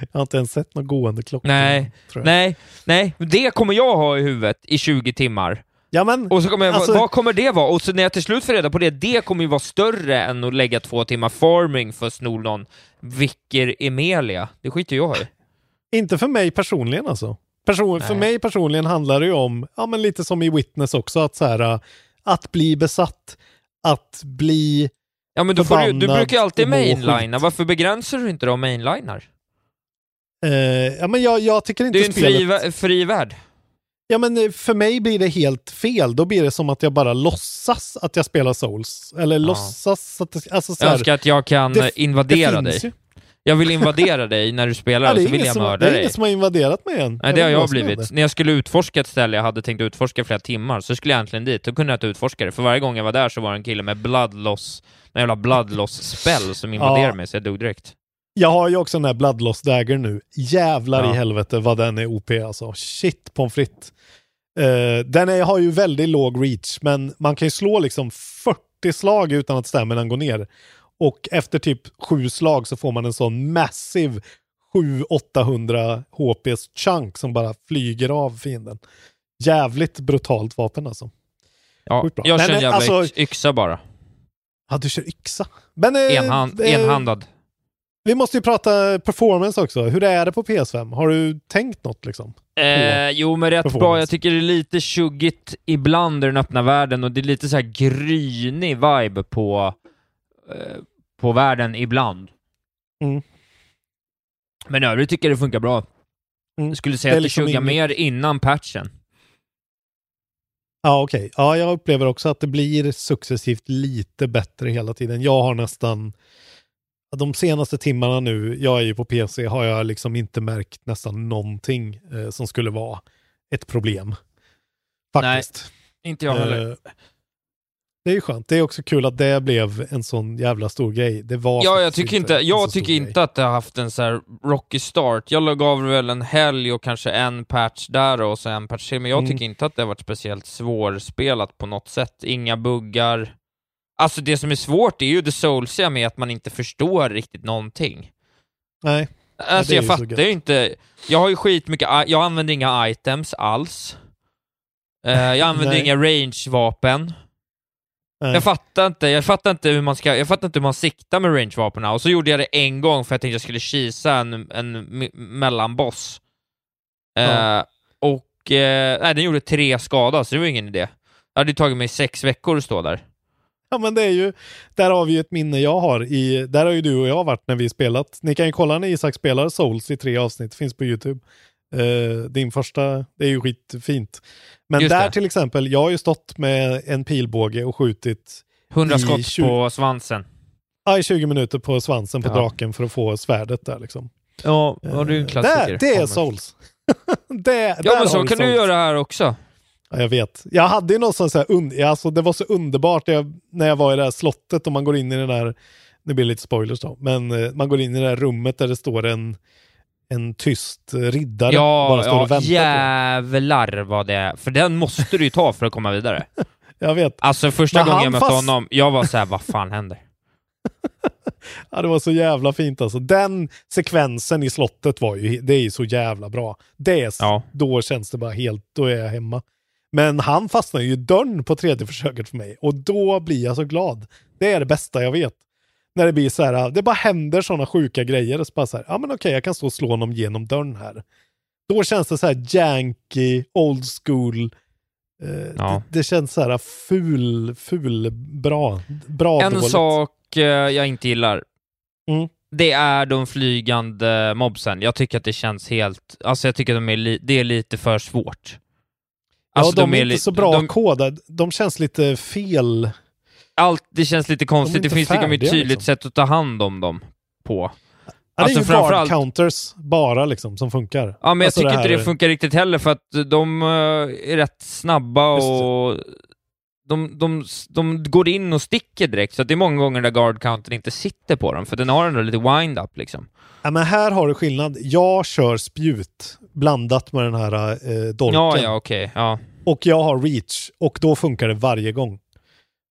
[SPEAKER 8] Jag har inte ens sett något gående klocka.
[SPEAKER 9] Nej, nej, nej. Det kommer jag ha i huvudet i 20 timmar.
[SPEAKER 8] Ja, men,
[SPEAKER 9] och så kommer jag,
[SPEAKER 8] alltså-
[SPEAKER 9] vad kommer det vara? Och så när jag till slut får reda på det, det kommer ju vara större än att lägga två timmar farming för att sno någon Vicker Emelia. Det skiter jag i.
[SPEAKER 8] Inte för mig personligen alltså. Person, för mig personligen handlar det ju om, ja men lite som i Witness också, att så här, att bli besatt, att bli
[SPEAKER 9] Ja men du, får, du
[SPEAKER 8] förbannad
[SPEAKER 9] brukar ju alltid mainlina, varför begränsar du inte de mainlinar?
[SPEAKER 8] Eh, ja, men jag, jag tycker inte
[SPEAKER 9] Det är ju en
[SPEAKER 8] spelet...
[SPEAKER 9] fri, fri värld.
[SPEAKER 8] Ja, men eh, för mig blir det helt fel. Då blir det som att jag bara låtsas att jag spelar Souls. Eller låtsas att det, alltså, så
[SPEAKER 9] Jag
[SPEAKER 8] här,
[SPEAKER 9] önskar att jag kan
[SPEAKER 8] det-
[SPEAKER 9] invadera
[SPEAKER 8] det
[SPEAKER 9] dig.
[SPEAKER 8] ju.
[SPEAKER 9] Jag vill invadera dig när du spelar,
[SPEAKER 8] Ja,
[SPEAKER 9] så vill jag
[SPEAKER 8] som,
[SPEAKER 9] mörda
[SPEAKER 8] det är
[SPEAKER 9] dig.
[SPEAKER 8] ingen som har invaderat mig än.
[SPEAKER 9] Nej, det har jag
[SPEAKER 8] som
[SPEAKER 9] blivit. När jag skulle utforska ett ställe jag hade tänkt utforska flera timmar, så skulle jag egentligen dit. Då kunde jag inte utforska det, för varje gång jag var där så var det en kille med bloodloss, en jävla bloodloss-spell som invaderade
[SPEAKER 8] Ja.
[SPEAKER 9] mig, så jag dog direkt.
[SPEAKER 8] Jag har ju också den här Bloodloss Dagger nu. Jävlar
[SPEAKER 9] Ja.
[SPEAKER 8] i helvete vad den är OP alltså. Shit pommes frites. Eh, den är, har ju väldigt låg reach, men man kan ju slå liksom 40 slag utan att stamminan går ner. Och efter typ sju slag så får man en sån massiv 700-800 HPs chunk som bara flyger av fienden. Jävligt brutalt vapen alltså.
[SPEAKER 9] Ja, jag kör en jävla
[SPEAKER 8] alltså-
[SPEAKER 9] yx- yxa bara.
[SPEAKER 8] Ja, du kör yxa. Men,
[SPEAKER 9] Enhand,
[SPEAKER 8] eh,
[SPEAKER 9] enhandad.
[SPEAKER 8] Vi måste ju prata performance också. Hur är det på PS5? Har du tänkt något liksom?
[SPEAKER 9] Eh, jo, men rätt bra. Jag tycker det är lite tjuggigt ibland i den öppna världen och det är lite så här grynig vibe på, på världen ibland.
[SPEAKER 8] Mm.
[SPEAKER 9] Men övrigt tycker jag det funkar bra.
[SPEAKER 8] Mm.
[SPEAKER 9] Skulle säga att det
[SPEAKER 8] liksom
[SPEAKER 9] tjuggar
[SPEAKER 8] inget-
[SPEAKER 9] mer innan patchen.
[SPEAKER 8] Ja, okej. Ja, jag upplever också att det blir successivt lite bättre hela tiden. Jag har nästan, de senaste timmarna nu, jag är ju på PC, har jag liksom inte märkt nästan någonting eh, som skulle vara ett problem. Faktiskt.
[SPEAKER 9] Inte jag heller.
[SPEAKER 8] Eh, det är ju skönt. Det är också kul att det blev en sån jävla stor grej. Det var
[SPEAKER 9] Ja, jag tycker inte, jag tycker
[SPEAKER 8] grej.
[SPEAKER 9] inte att det har haft en så här rocky start. Jag gav väl en helg och kanske en patch där och så en patch till, men jag
[SPEAKER 8] Mm.
[SPEAKER 9] tycker inte att det har varit speciellt svårspelat på något sätt. Inga buggar. Alltså det som är svårt är ju det soulsiga med att man inte förstår riktigt någonting.
[SPEAKER 8] Nej.
[SPEAKER 9] Alltså jag fattar ju inte. Jag har ju skitmycket, jag använder inga items alls. Eh, jag använder inga range-vapen.
[SPEAKER 8] Nej.
[SPEAKER 9] Jag fattar inte, jag fattar inte hur man ska, jag fattar inte hur man siktar med range-vapen och så gjorde jag det en gång för att jag tänkte jag skulle kisa en, en me- mellanboss.
[SPEAKER 8] Ja.
[SPEAKER 9] Eh, och, eh, nej den gjorde tre skada, så det var ingen idé. Det hade tagit mig sex veckor att stå där.
[SPEAKER 8] Ja men det är ju, där har vi ju ett minne jag har i, där har ju du och jag varit när vi spelat. Ni kan ju kolla när Isak spelar Souls i tre avsnitt, finns på YouTube. Eh, din första, det är ju skitfint. Men
[SPEAKER 9] Just
[SPEAKER 8] där
[SPEAKER 9] det.
[SPEAKER 8] till exempel, jag har ju stått med en pilbåge och skjutit
[SPEAKER 9] 100
[SPEAKER 8] i
[SPEAKER 9] skott
[SPEAKER 8] 20
[SPEAKER 9] på svansen.
[SPEAKER 8] ja, i 20 minuter på svansen på
[SPEAKER 9] Ja.
[SPEAKER 8] draken för att få svärdet där liksom.
[SPEAKER 9] Ja, ja det är en
[SPEAKER 8] Eh,
[SPEAKER 9] klassiker.
[SPEAKER 8] Där, det är. Souls. <laughs> det,
[SPEAKER 9] Ja men så kan du göra här också.
[SPEAKER 8] Ja, jag vet. Jag hade ju något sånt så här, und- alltså, det var så underbart jag, när jag var i det här slottet och man går in i den där, det blir lite spoilers då, men eh, man går in i det här rummet där det står en, en tyst riddare
[SPEAKER 9] Ja,
[SPEAKER 8] bara står
[SPEAKER 9] ja
[SPEAKER 8] och väntar på.
[SPEAKER 9] jävlar vad det är. För den måste du ju ta för att komma vidare. <laughs>
[SPEAKER 8] Jag vet.
[SPEAKER 9] Alltså första
[SPEAKER 8] Men
[SPEAKER 9] gången jag mötte
[SPEAKER 8] fast-
[SPEAKER 9] honom, jag var så här: vad fan händer? <laughs>
[SPEAKER 8] Ja, det var så jävla fint alltså. Den sekvensen i slottet var ju, det är ju så jävla bra. Det är,
[SPEAKER 9] Ja.
[SPEAKER 8] Då känns det bara helt, då är jag hemma. Men han fastnar ju i dörren på tredje försöket för mig och då blir jag så glad. Det är det bästa jag vet. När det blir så här, det bara händer sådana sjuka grejer. Och så bara så här, ja men okej, jag kan stå och slå honom genom dörren här. Då känns det så här janky, old school. Eh,
[SPEAKER 9] Ja.
[SPEAKER 8] det, det känns så här ful, ful, bra. Bra
[SPEAKER 9] En
[SPEAKER 8] dåligt.
[SPEAKER 9] sak eh, jag inte gillar,
[SPEAKER 8] Mm.
[SPEAKER 9] det är de flygande mobsen. Jag tycker att det känns helt, alltså jag tycker att de är li, det är lite för svårt. Alltså,
[SPEAKER 8] ja, de, är
[SPEAKER 9] li-
[SPEAKER 8] inte så bra
[SPEAKER 9] de-
[SPEAKER 8] kodade. De känns lite fel.
[SPEAKER 9] Allt, det känns lite konstigt,
[SPEAKER 8] inte
[SPEAKER 9] det finns liksom ett
[SPEAKER 8] färdiga,
[SPEAKER 9] tydligt
[SPEAKER 8] liksom.
[SPEAKER 9] sätt att ta hand om dem på.
[SPEAKER 8] Ja, det
[SPEAKER 9] Alltså
[SPEAKER 8] är ju
[SPEAKER 9] framförallt-
[SPEAKER 8] counters bara liksom som funkar.
[SPEAKER 9] Ja, men jag
[SPEAKER 8] Alltså
[SPEAKER 9] tycker
[SPEAKER 8] det
[SPEAKER 9] inte det funkar riktigt heller för att de eh, är rätt snabba
[SPEAKER 8] Just det.
[SPEAKER 9] och de, de, de går in och sticker direkt, så det är många gånger där guard countern inte sitter på dem, för den har ändå lite wind-up liksom.
[SPEAKER 8] Ja, men här har du skillnad. Jag kör spjut blandat med den här eh, dolken.
[SPEAKER 9] Ja, ja, okej. ja.
[SPEAKER 8] Och jag har reach och då funkar det varje gång.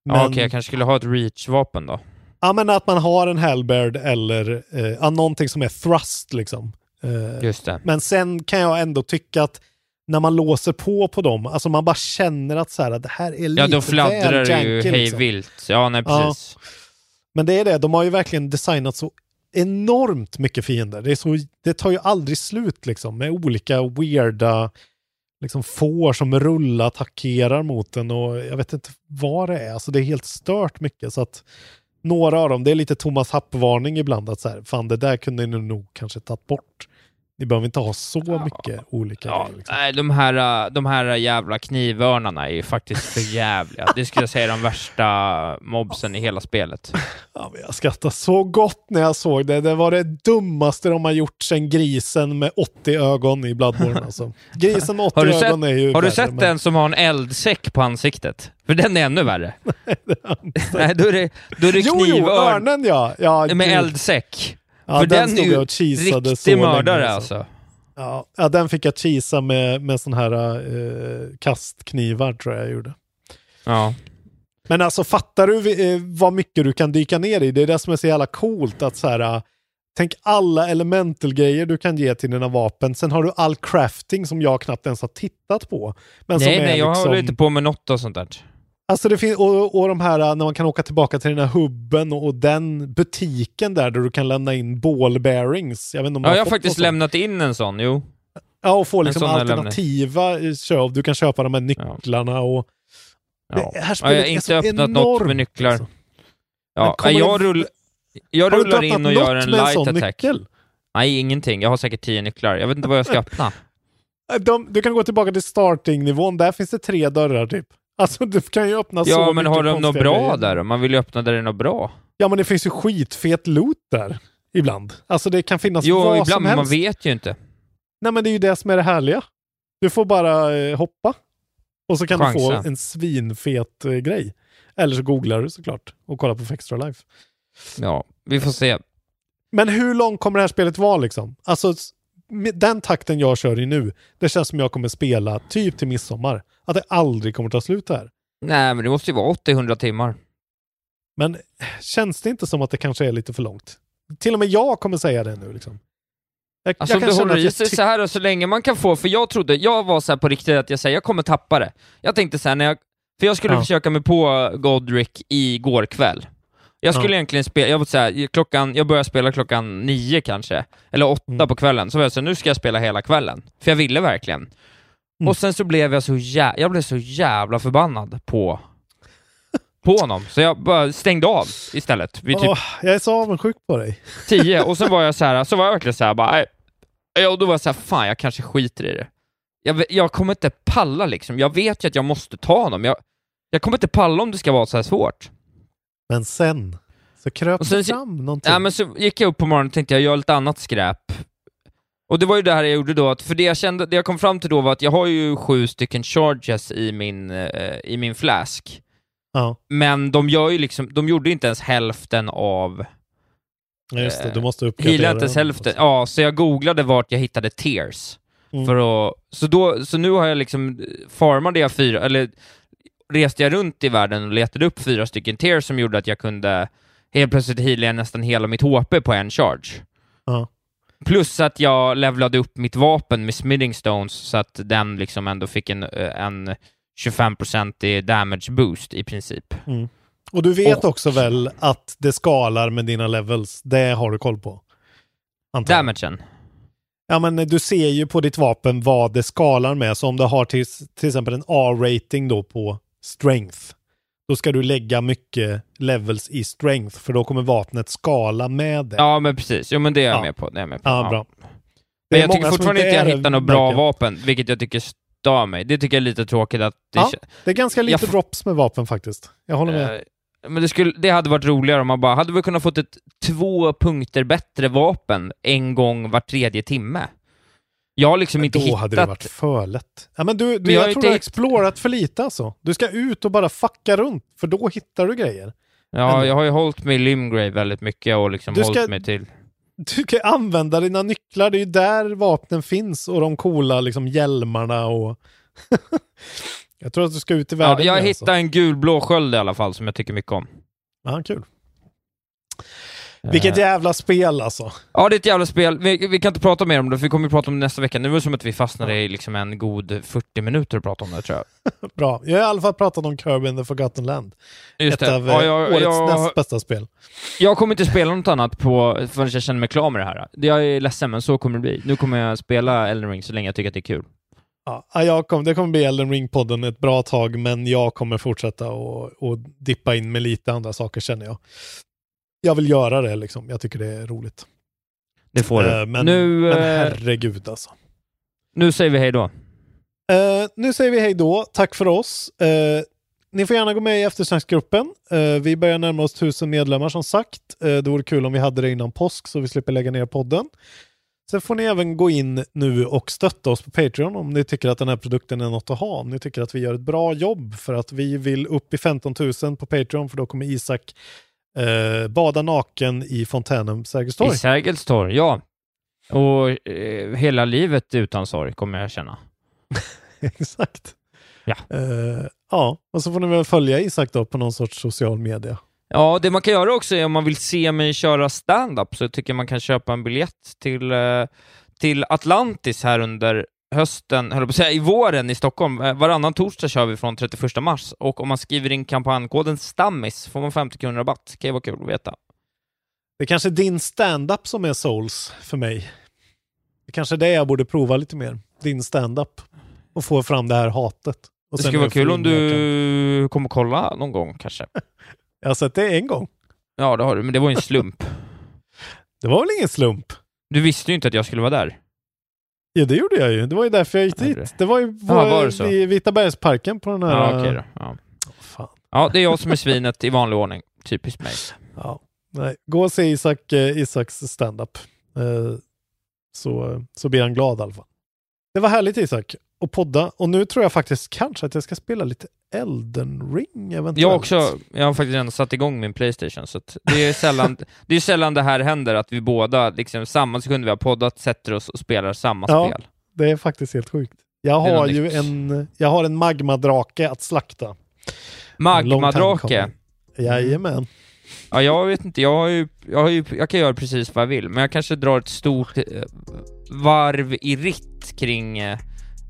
[SPEAKER 8] Men,
[SPEAKER 9] ja okej, jag kanske skulle ha ett reach-vapen då.
[SPEAKER 8] ja, men att man har en halberd eller eh, ja, någonting som är thrust liksom. Eh,
[SPEAKER 9] Just det.
[SPEAKER 8] Men sen kan jag ändå tycka att när man låser på på dem, alltså man bara känner att så här, det här är lite
[SPEAKER 9] Ja, då fladdrar det ju
[SPEAKER 8] janky,
[SPEAKER 9] hej
[SPEAKER 8] liksom.
[SPEAKER 9] vilt. Ja, nej
[SPEAKER 8] Ja.
[SPEAKER 9] precis.
[SPEAKER 8] Men det är det, de har ju verkligen designat så enormt mycket fiender. Det, är så, det tar ju aldrig slut liksom med olika weirda liksom får som rullar attackerar mot en och jag vet inte vad det är. Alltså det är helt stört mycket så att några av dem, det är lite Thomas Happ-varning ibland att så här, fan det där kunde ni nog kanske tagit bort. Ni behöver inte ha så mycket olika
[SPEAKER 9] Ja,
[SPEAKER 8] grejer. Liksom.
[SPEAKER 9] nej, de här, äh, de här jävla knivörnarna är ju faktiskt för jävliga. Det skulle jag säga är de värsta mobsen i hela spelet. <laughs>
[SPEAKER 8] Ja, jag skrattade så gott när jag såg det. Det var det dummaste de har gjort sen grisen med 80 ögon i Bloodborne. Alltså. <laughs> Grisen med 80
[SPEAKER 9] Har du sett,
[SPEAKER 8] ögon är ju
[SPEAKER 9] har du sett
[SPEAKER 8] men-
[SPEAKER 9] den som har en eldsäck på ansiktet? För den är ännu värre. <laughs> Nej, då är det, då är det
[SPEAKER 8] Jo, jo,
[SPEAKER 9] knivörn
[SPEAKER 8] örnen ja. ja
[SPEAKER 9] med
[SPEAKER 8] gud.
[SPEAKER 9] eldsäck.
[SPEAKER 8] Ja,
[SPEAKER 9] För
[SPEAKER 8] den
[SPEAKER 9] den,
[SPEAKER 8] stod
[SPEAKER 9] är
[SPEAKER 8] jag
[SPEAKER 9] ju riktig mördare
[SPEAKER 8] alltså.
[SPEAKER 9] alltså.
[SPEAKER 8] Ja, ja, den fick jag cheesa med, med sån här eh, kastknivar tror jag jag gjorde.
[SPEAKER 9] Ja.
[SPEAKER 8] Men alltså fattar du eh, vad mycket du kan dyka ner i? Det är det som är så jävla coolt att så här, eh, tänk alla elemental-grejer du kan ge till dina vapen. Sen har du all crafting som jag knappt ens har tittat på. Men
[SPEAKER 9] nej,
[SPEAKER 8] är
[SPEAKER 9] nej, jag
[SPEAKER 8] liksom,
[SPEAKER 9] håller inte på med något och sånt där.
[SPEAKER 8] Alltså det finns, och, och de här när man kan åka tillbaka till den här hubben och, och den butiken där, där du kan lämna in ball bearings. Jag vet inte om
[SPEAKER 9] Ja,
[SPEAKER 8] har
[SPEAKER 9] jag har faktiskt lämnat in en sån, jo.
[SPEAKER 8] Ja, och få
[SPEAKER 9] En
[SPEAKER 8] liksom
[SPEAKER 9] jag
[SPEAKER 8] alternativa köp. Du kan köpa de här nycklarna och...
[SPEAKER 9] Ja.
[SPEAKER 8] Det här
[SPEAKER 9] Ja, jag
[SPEAKER 8] spelet
[SPEAKER 9] har
[SPEAKER 8] är
[SPEAKER 9] inte
[SPEAKER 8] så
[SPEAKER 9] öppnat något
[SPEAKER 8] enormt,
[SPEAKER 9] med nycklar.
[SPEAKER 8] alltså.
[SPEAKER 9] Ja, jag,
[SPEAKER 8] det-
[SPEAKER 9] rull, jag rullar in och gör
[SPEAKER 8] något
[SPEAKER 9] en
[SPEAKER 8] en
[SPEAKER 9] light
[SPEAKER 8] sån
[SPEAKER 9] attack.
[SPEAKER 8] nyckel?
[SPEAKER 9] Nej, ingenting. Jag har säkert tio nycklar. Jag vet inte vad jag ska <laughs> öppna.
[SPEAKER 8] De, du kan gå tillbaka till starting-nivån, där finns det tre dörrar typ. Alltså du kan ju öppna så
[SPEAKER 9] Ja, men har de något bra
[SPEAKER 8] grejer.
[SPEAKER 9] där? Man vill ju öppna där det är något bra.
[SPEAKER 8] Ja, men det finns ju skitfet loot där. Ibland. Alltså det kan finnas
[SPEAKER 9] Jo,
[SPEAKER 8] vad
[SPEAKER 9] ibland,
[SPEAKER 8] som
[SPEAKER 9] men
[SPEAKER 8] helst.
[SPEAKER 9] man vet ju inte.
[SPEAKER 8] Nej, men det är ju det som är det härliga. Du får bara eh, hoppa. Och så kan du
[SPEAKER 9] Chansa.
[SPEAKER 8] få en svinfet eh, grej. Eller så googlar du såklart och kollar på Extra Life.
[SPEAKER 9] Ja, vi får se.
[SPEAKER 8] Men hur långt kommer det här spelet vara liksom? Alltså den takten jag kör i nu, det känns som jag kommer spela typ till midsommar. Att det aldrig kommer ta slut här.
[SPEAKER 9] Nej, men det måste ju vara 800 timmar.
[SPEAKER 8] Men känns det inte som att det kanske är lite för långt? Till och med jag kommer säga det nu liksom. Jag,
[SPEAKER 9] Alltså om
[SPEAKER 8] kan
[SPEAKER 9] det
[SPEAKER 8] känna
[SPEAKER 9] håller i
[SPEAKER 8] jag
[SPEAKER 9] sig så här och så länge man kan få, för jag trodde, jag var så här på riktigt att jag säger jag kommer tappa det. Jag tänkte så här, när jag, för jag skulle
[SPEAKER 8] Ja.
[SPEAKER 9] försöka mig på Godric igår kväll. Jag skulle
[SPEAKER 8] Ja.
[SPEAKER 9] egentligen spela, jag så här, klockan, jag började spela klockan nio kanske, eller åtta
[SPEAKER 8] Mm.
[SPEAKER 9] på kvällen, så var jag så här, nu ska jag spela hela kvällen. För jag ville verkligen.
[SPEAKER 8] Mm.
[SPEAKER 9] Och sen så blev jag så jä- jag blev så jävla förbannad på på honom, så jag bara stängde av istället vid typ
[SPEAKER 8] Åh, jag är så avundsjuk på dig.
[SPEAKER 9] 10 och sen <laughs> var jag så här, så var jag verkligen så här bara, nej. Och då var jag så här, fan jag kanske skiter i det. Jag, jag kommer inte palla liksom, jag vet ju att jag måste ta honom. Jag, jag kommer inte palla om det ska vara så här svårt.
[SPEAKER 8] Men sen så kröp
[SPEAKER 9] Och sen-
[SPEAKER 8] det fram någonting.
[SPEAKER 9] Ja, men så gick jag upp på morgonen och tänkte jag gör lite annat skräp. Och det var ju det här jag gjorde då, att för det jag kände, det jag kom fram till då var att jag har ju sju stycken charges i min, eh, i min flask.
[SPEAKER 8] Ja,
[SPEAKER 9] Men de gör ju liksom, de gjorde inte ens hälften av
[SPEAKER 8] ja, just det.
[SPEAKER 9] Eh,
[SPEAKER 8] Du måste uppgradera.
[SPEAKER 9] Healade inte ens hälften. Ja, så jag googlade vart jag hittade tears.
[SPEAKER 8] Mm.
[SPEAKER 9] För att, så, då, så nu har jag liksom, farmade jag fyra, eller reste jag runt i världen och letade upp fyra stycken tears som gjorde att jag kunde helt plötsligt heala nästan hela mitt HP på en charge.
[SPEAKER 8] Ja.
[SPEAKER 9] Plus att jag levlade upp mitt vapen med smithing stones så att den liksom ändå fick en, eh, en 25% i damage boost i princip.
[SPEAKER 8] Mm. Och du vet
[SPEAKER 9] Och-
[SPEAKER 8] också väl att det skalar med dina levels. Det har du koll på. Antar jag.
[SPEAKER 9] Damagen.
[SPEAKER 8] Ja, men du ser ju på ditt vapen vad det skalar med. Så om du har till, till exempel en A-rating då på strength, då ska du lägga mycket levels i strength, för då kommer vapnet skala med det.
[SPEAKER 9] Ja, men precis. Jo, men det är jag
[SPEAKER 8] Ja.
[SPEAKER 9] med på. Det är jag med på.
[SPEAKER 8] Ja, bra. Det
[SPEAKER 9] Men jag tycker fortfarande
[SPEAKER 8] inte
[SPEAKER 9] jag hittar något bra
[SPEAKER 8] jag.
[SPEAKER 9] vapen, vilket jag tycker stör mig. Det tycker jag är lite tråkigt att det
[SPEAKER 8] Ja, det är ganska lite
[SPEAKER 9] Jag
[SPEAKER 8] drops med vapen faktiskt. Jag håller med.
[SPEAKER 9] Eh, Men det, skulle, det hade varit roligare om man bara, hade vi kunnat fått ett två punkter bättre vapen en gång var tredje timme? Jag har liksom inte
[SPEAKER 8] Då
[SPEAKER 9] hittat...
[SPEAKER 8] hade det varit för lätt. Ja, men du, du,
[SPEAKER 9] Men jag
[SPEAKER 8] jag tror
[SPEAKER 9] inte
[SPEAKER 8] du har explorat för lite alltså. Du ska ut och bara fucka runt, för då hittar du grejer.
[SPEAKER 9] Ja,
[SPEAKER 8] Men-
[SPEAKER 9] jag har ju hållit mig i Limgrave väldigt mycket och liksom
[SPEAKER 8] Du ska-
[SPEAKER 9] hållit mig till...
[SPEAKER 8] Du kan använda dina nycklar, det är ju där vapnen finns och de coola liksom hjälmarna och... <laughs> jag tror att du ska ut i
[SPEAKER 9] Ja,
[SPEAKER 8] världen.
[SPEAKER 9] jag
[SPEAKER 8] med,
[SPEAKER 9] hittade en gulblå sköld i alla fall som jag tycker mycket om.
[SPEAKER 8] Ja, kul. Vilket jävla spel alltså.
[SPEAKER 9] Ja, det är ett jävla spel. Vi, vi kan inte prata mer om det, för vi kommer ju prata om det nästa vecka. Nu var det som att vi fastnade i liksom en god 40 minuter och prata om det, tror jag. <laughs>
[SPEAKER 8] Bra. Jag har i alla fall pratat om Kirby in the Forgotten Land.
[SPEAKER 9] Just
[SPEAKER 8] Ett
[SPEAKER 9] det.
[SPEAKER 8] av
[SPEAKER 9] Ja,
[SPEAKER 8] eh,
[SPEAKER 9] jag-
[SPEAKER 8] årets
[SPEAKER 9] jag-
[SPEAKER 8] näst bästa spel.
[SPEAKER 9] Jag kommer inte spela något annat på, förrän jag känner mig klar med det här. Jag är ledsen, men så kommer det bli. Nu kommer jag spela Elden Ring så länge jag tycker att det är kul.
[SPEAKER 8] Ja, jag kom, det kommer bli Elden Ring-podden ett bra tag, men jag kommer fortsätta och, och dippa in med lite andra saker känner jag. Jag vill göra det liksom. Jag tycker det är roligt.
[SPEAKER 9] Det får du.
[SPEAKER 8] Eh, men,
[SPEAKER 9] Nu,
[SPEAKER 8] men
[SPEAKER 9] eh,
[SPEAKER 8] herregud alltså.
[SPEAKER 9] Nu säger vi hej då.
[SPEAKER 8] Eh, nu säger vi hej då. Tack för oss. Eh, ni får gärna gå med i eftersnacksgruppen. Eh, vi börjar närma oss tusen medlemmar som sagt. Eh, det vore kul om vi hade det innan påsk så vi slipper lägga ner podden. Sen får ni även gå in nu och stötta oss på Patreon om ni tycker att den här produkten är något att ha. Om ni tycker att vi gör ett bra jobb för att vi vill upp i 15 000 på Patreon för då kommer Isak eh, bada naken i fontänen Sergels torg.
[SPEAKER 9] I Sergels torg, ja. Och eh, hela livet utan sorg kommer jag känna. <laughs>
[SPEAKER 8] Exakt.
[SPEAKER 9] Ja.
[SPEAKER 8] Eh, ja, och så får ni väl följa Isak då på någon sorts social media.
[SPEAKER 9] Ja, det man kan göra också är om man vill se mig köra stand-up så tycker jag man kan köpa en biljett till, eh, till Atlantis här under hösten, höll på att säga, i våren i Stockholm. Eh, Varannan torsdag kör vi från 31 mars och om man skriver in kampanjkoden STAMMIS får man 50 kronor rabatt. Det kan ju vara kul att veta.
[SPEAKER 8] Det är kanske din stand-up som är souls för mig. Det kanske är det jag borde prova lite mer. Din stand-up. Och få fram det här hatet. Och
[SPEAKER 9] Det skulle
[SPEAKER 8] är
[SPEAKER 9] vara kul om du kommer kolla någon gång kanske. <laughs>
[SPEAKER 8] Jag har sett det en gång.
[SPEAKER 9] Ja, det har du, men det var ju en slump. <laughs>
[SPEAKER 8] Det var väl ingen slump?
[SPEAKER 9] Du visste ju inte att jag skulle vara där.
[SPEAKER 8] Ja, det gjorde jag ju. Det var ju därför jag gick dit. Det var ju på,
[SPEAKER 9] Ja, var det
[SPEAKER 8] i Vita bergsparken på den här...
[SPEAKER 9] Ja, då. Ja. ja, det är jag som är svinet i vanlig ordning. Typiskt mig.
[SPEAKER 8] Ja, nej. Gå och se Isak, eh, Isaks stand-up. Eh, så, så blir han glad i alla fall. Det var härligt Isak att podda och nu tror jag faktiskt kanske att jag ska spela lite Elden Ring eventuellt.
[SPEAKER 9] Jag också, jag har faktiskt redan satt igång min Playstation, så det är sällan <laughs> det är sällan det här händer, att vi båda, liksom samma sekund vi har poddat, sätter oss och spelar samma
[SPEAKER 8] Ja,
[SPEAKER 9] spel.
[SPEAKER 8] det är faktiskt helt sjukt. Jag har ju
[SPEAKER 9] nytt.
[SPEAKER 8] en, jag har en magmadrake att slakta.
[SPEAKER 9] Magmadrake?
[SPEAKER 8] Jajamän.
[SPEAKER 9] Ja, jag vet inte, jag har ju, jag har ju, jag kan göra precis vad jag vill, men jag kanske drar ett stort eh, varv i ritt kring eh,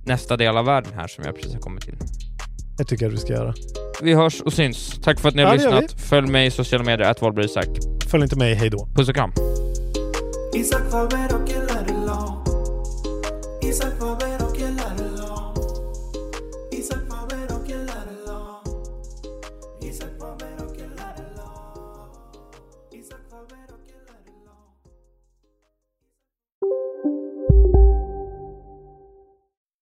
[SPEAKER 9] nästa del av världen här som jag precis har kommit till.
[SPEAKER 8] Det tycker jag du ska göra.
[SPEAKER 9] Vi hörs och syns. Tack för att ni har
[SPEAKER 8] Ja,
[SPEAKER 9] lyssnat. Följ mig i sociala medier, att.
[SPEAKER 8] Följ inte mig, hej då.
[SPEAKER 9] Puss och kram.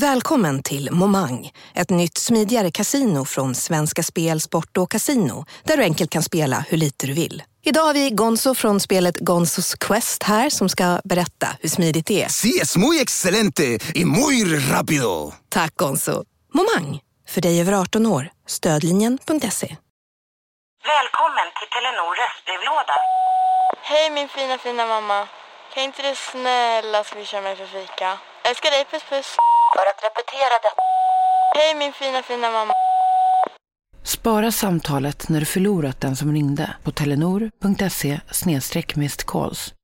[SPEAKER 13] Välkommen till Momang, ett nytt smidigare casino från Svenska Spel, Sport och Casino där du enkelt kan spela hur lite du vill. Idag har vi Gonzo från spelet Gonzos Quest här som ska berätta hur smidigt det är.
[SPEAKER 14] Sí, es muy excelente y muy rápido.
[SPEAKER 13] Tack Gonzo. Momang, för dig över 18 år. Stödlinjen.se.
[SPEAKER 15] Välkommen till Telenor röstbrevlåda.
[SPEAKER 5] Hej min fina fina mamma. Kan inte du snälla swisha mig för fika? Älskar dig, puss puss.
[SPEAKER 15] För att repetera detta.
[SPEAKER 5] Hej min fina fina mamma.
[SPEAKER 16] Spara samtalet när du förlorat den som ringde på telenor.se calls.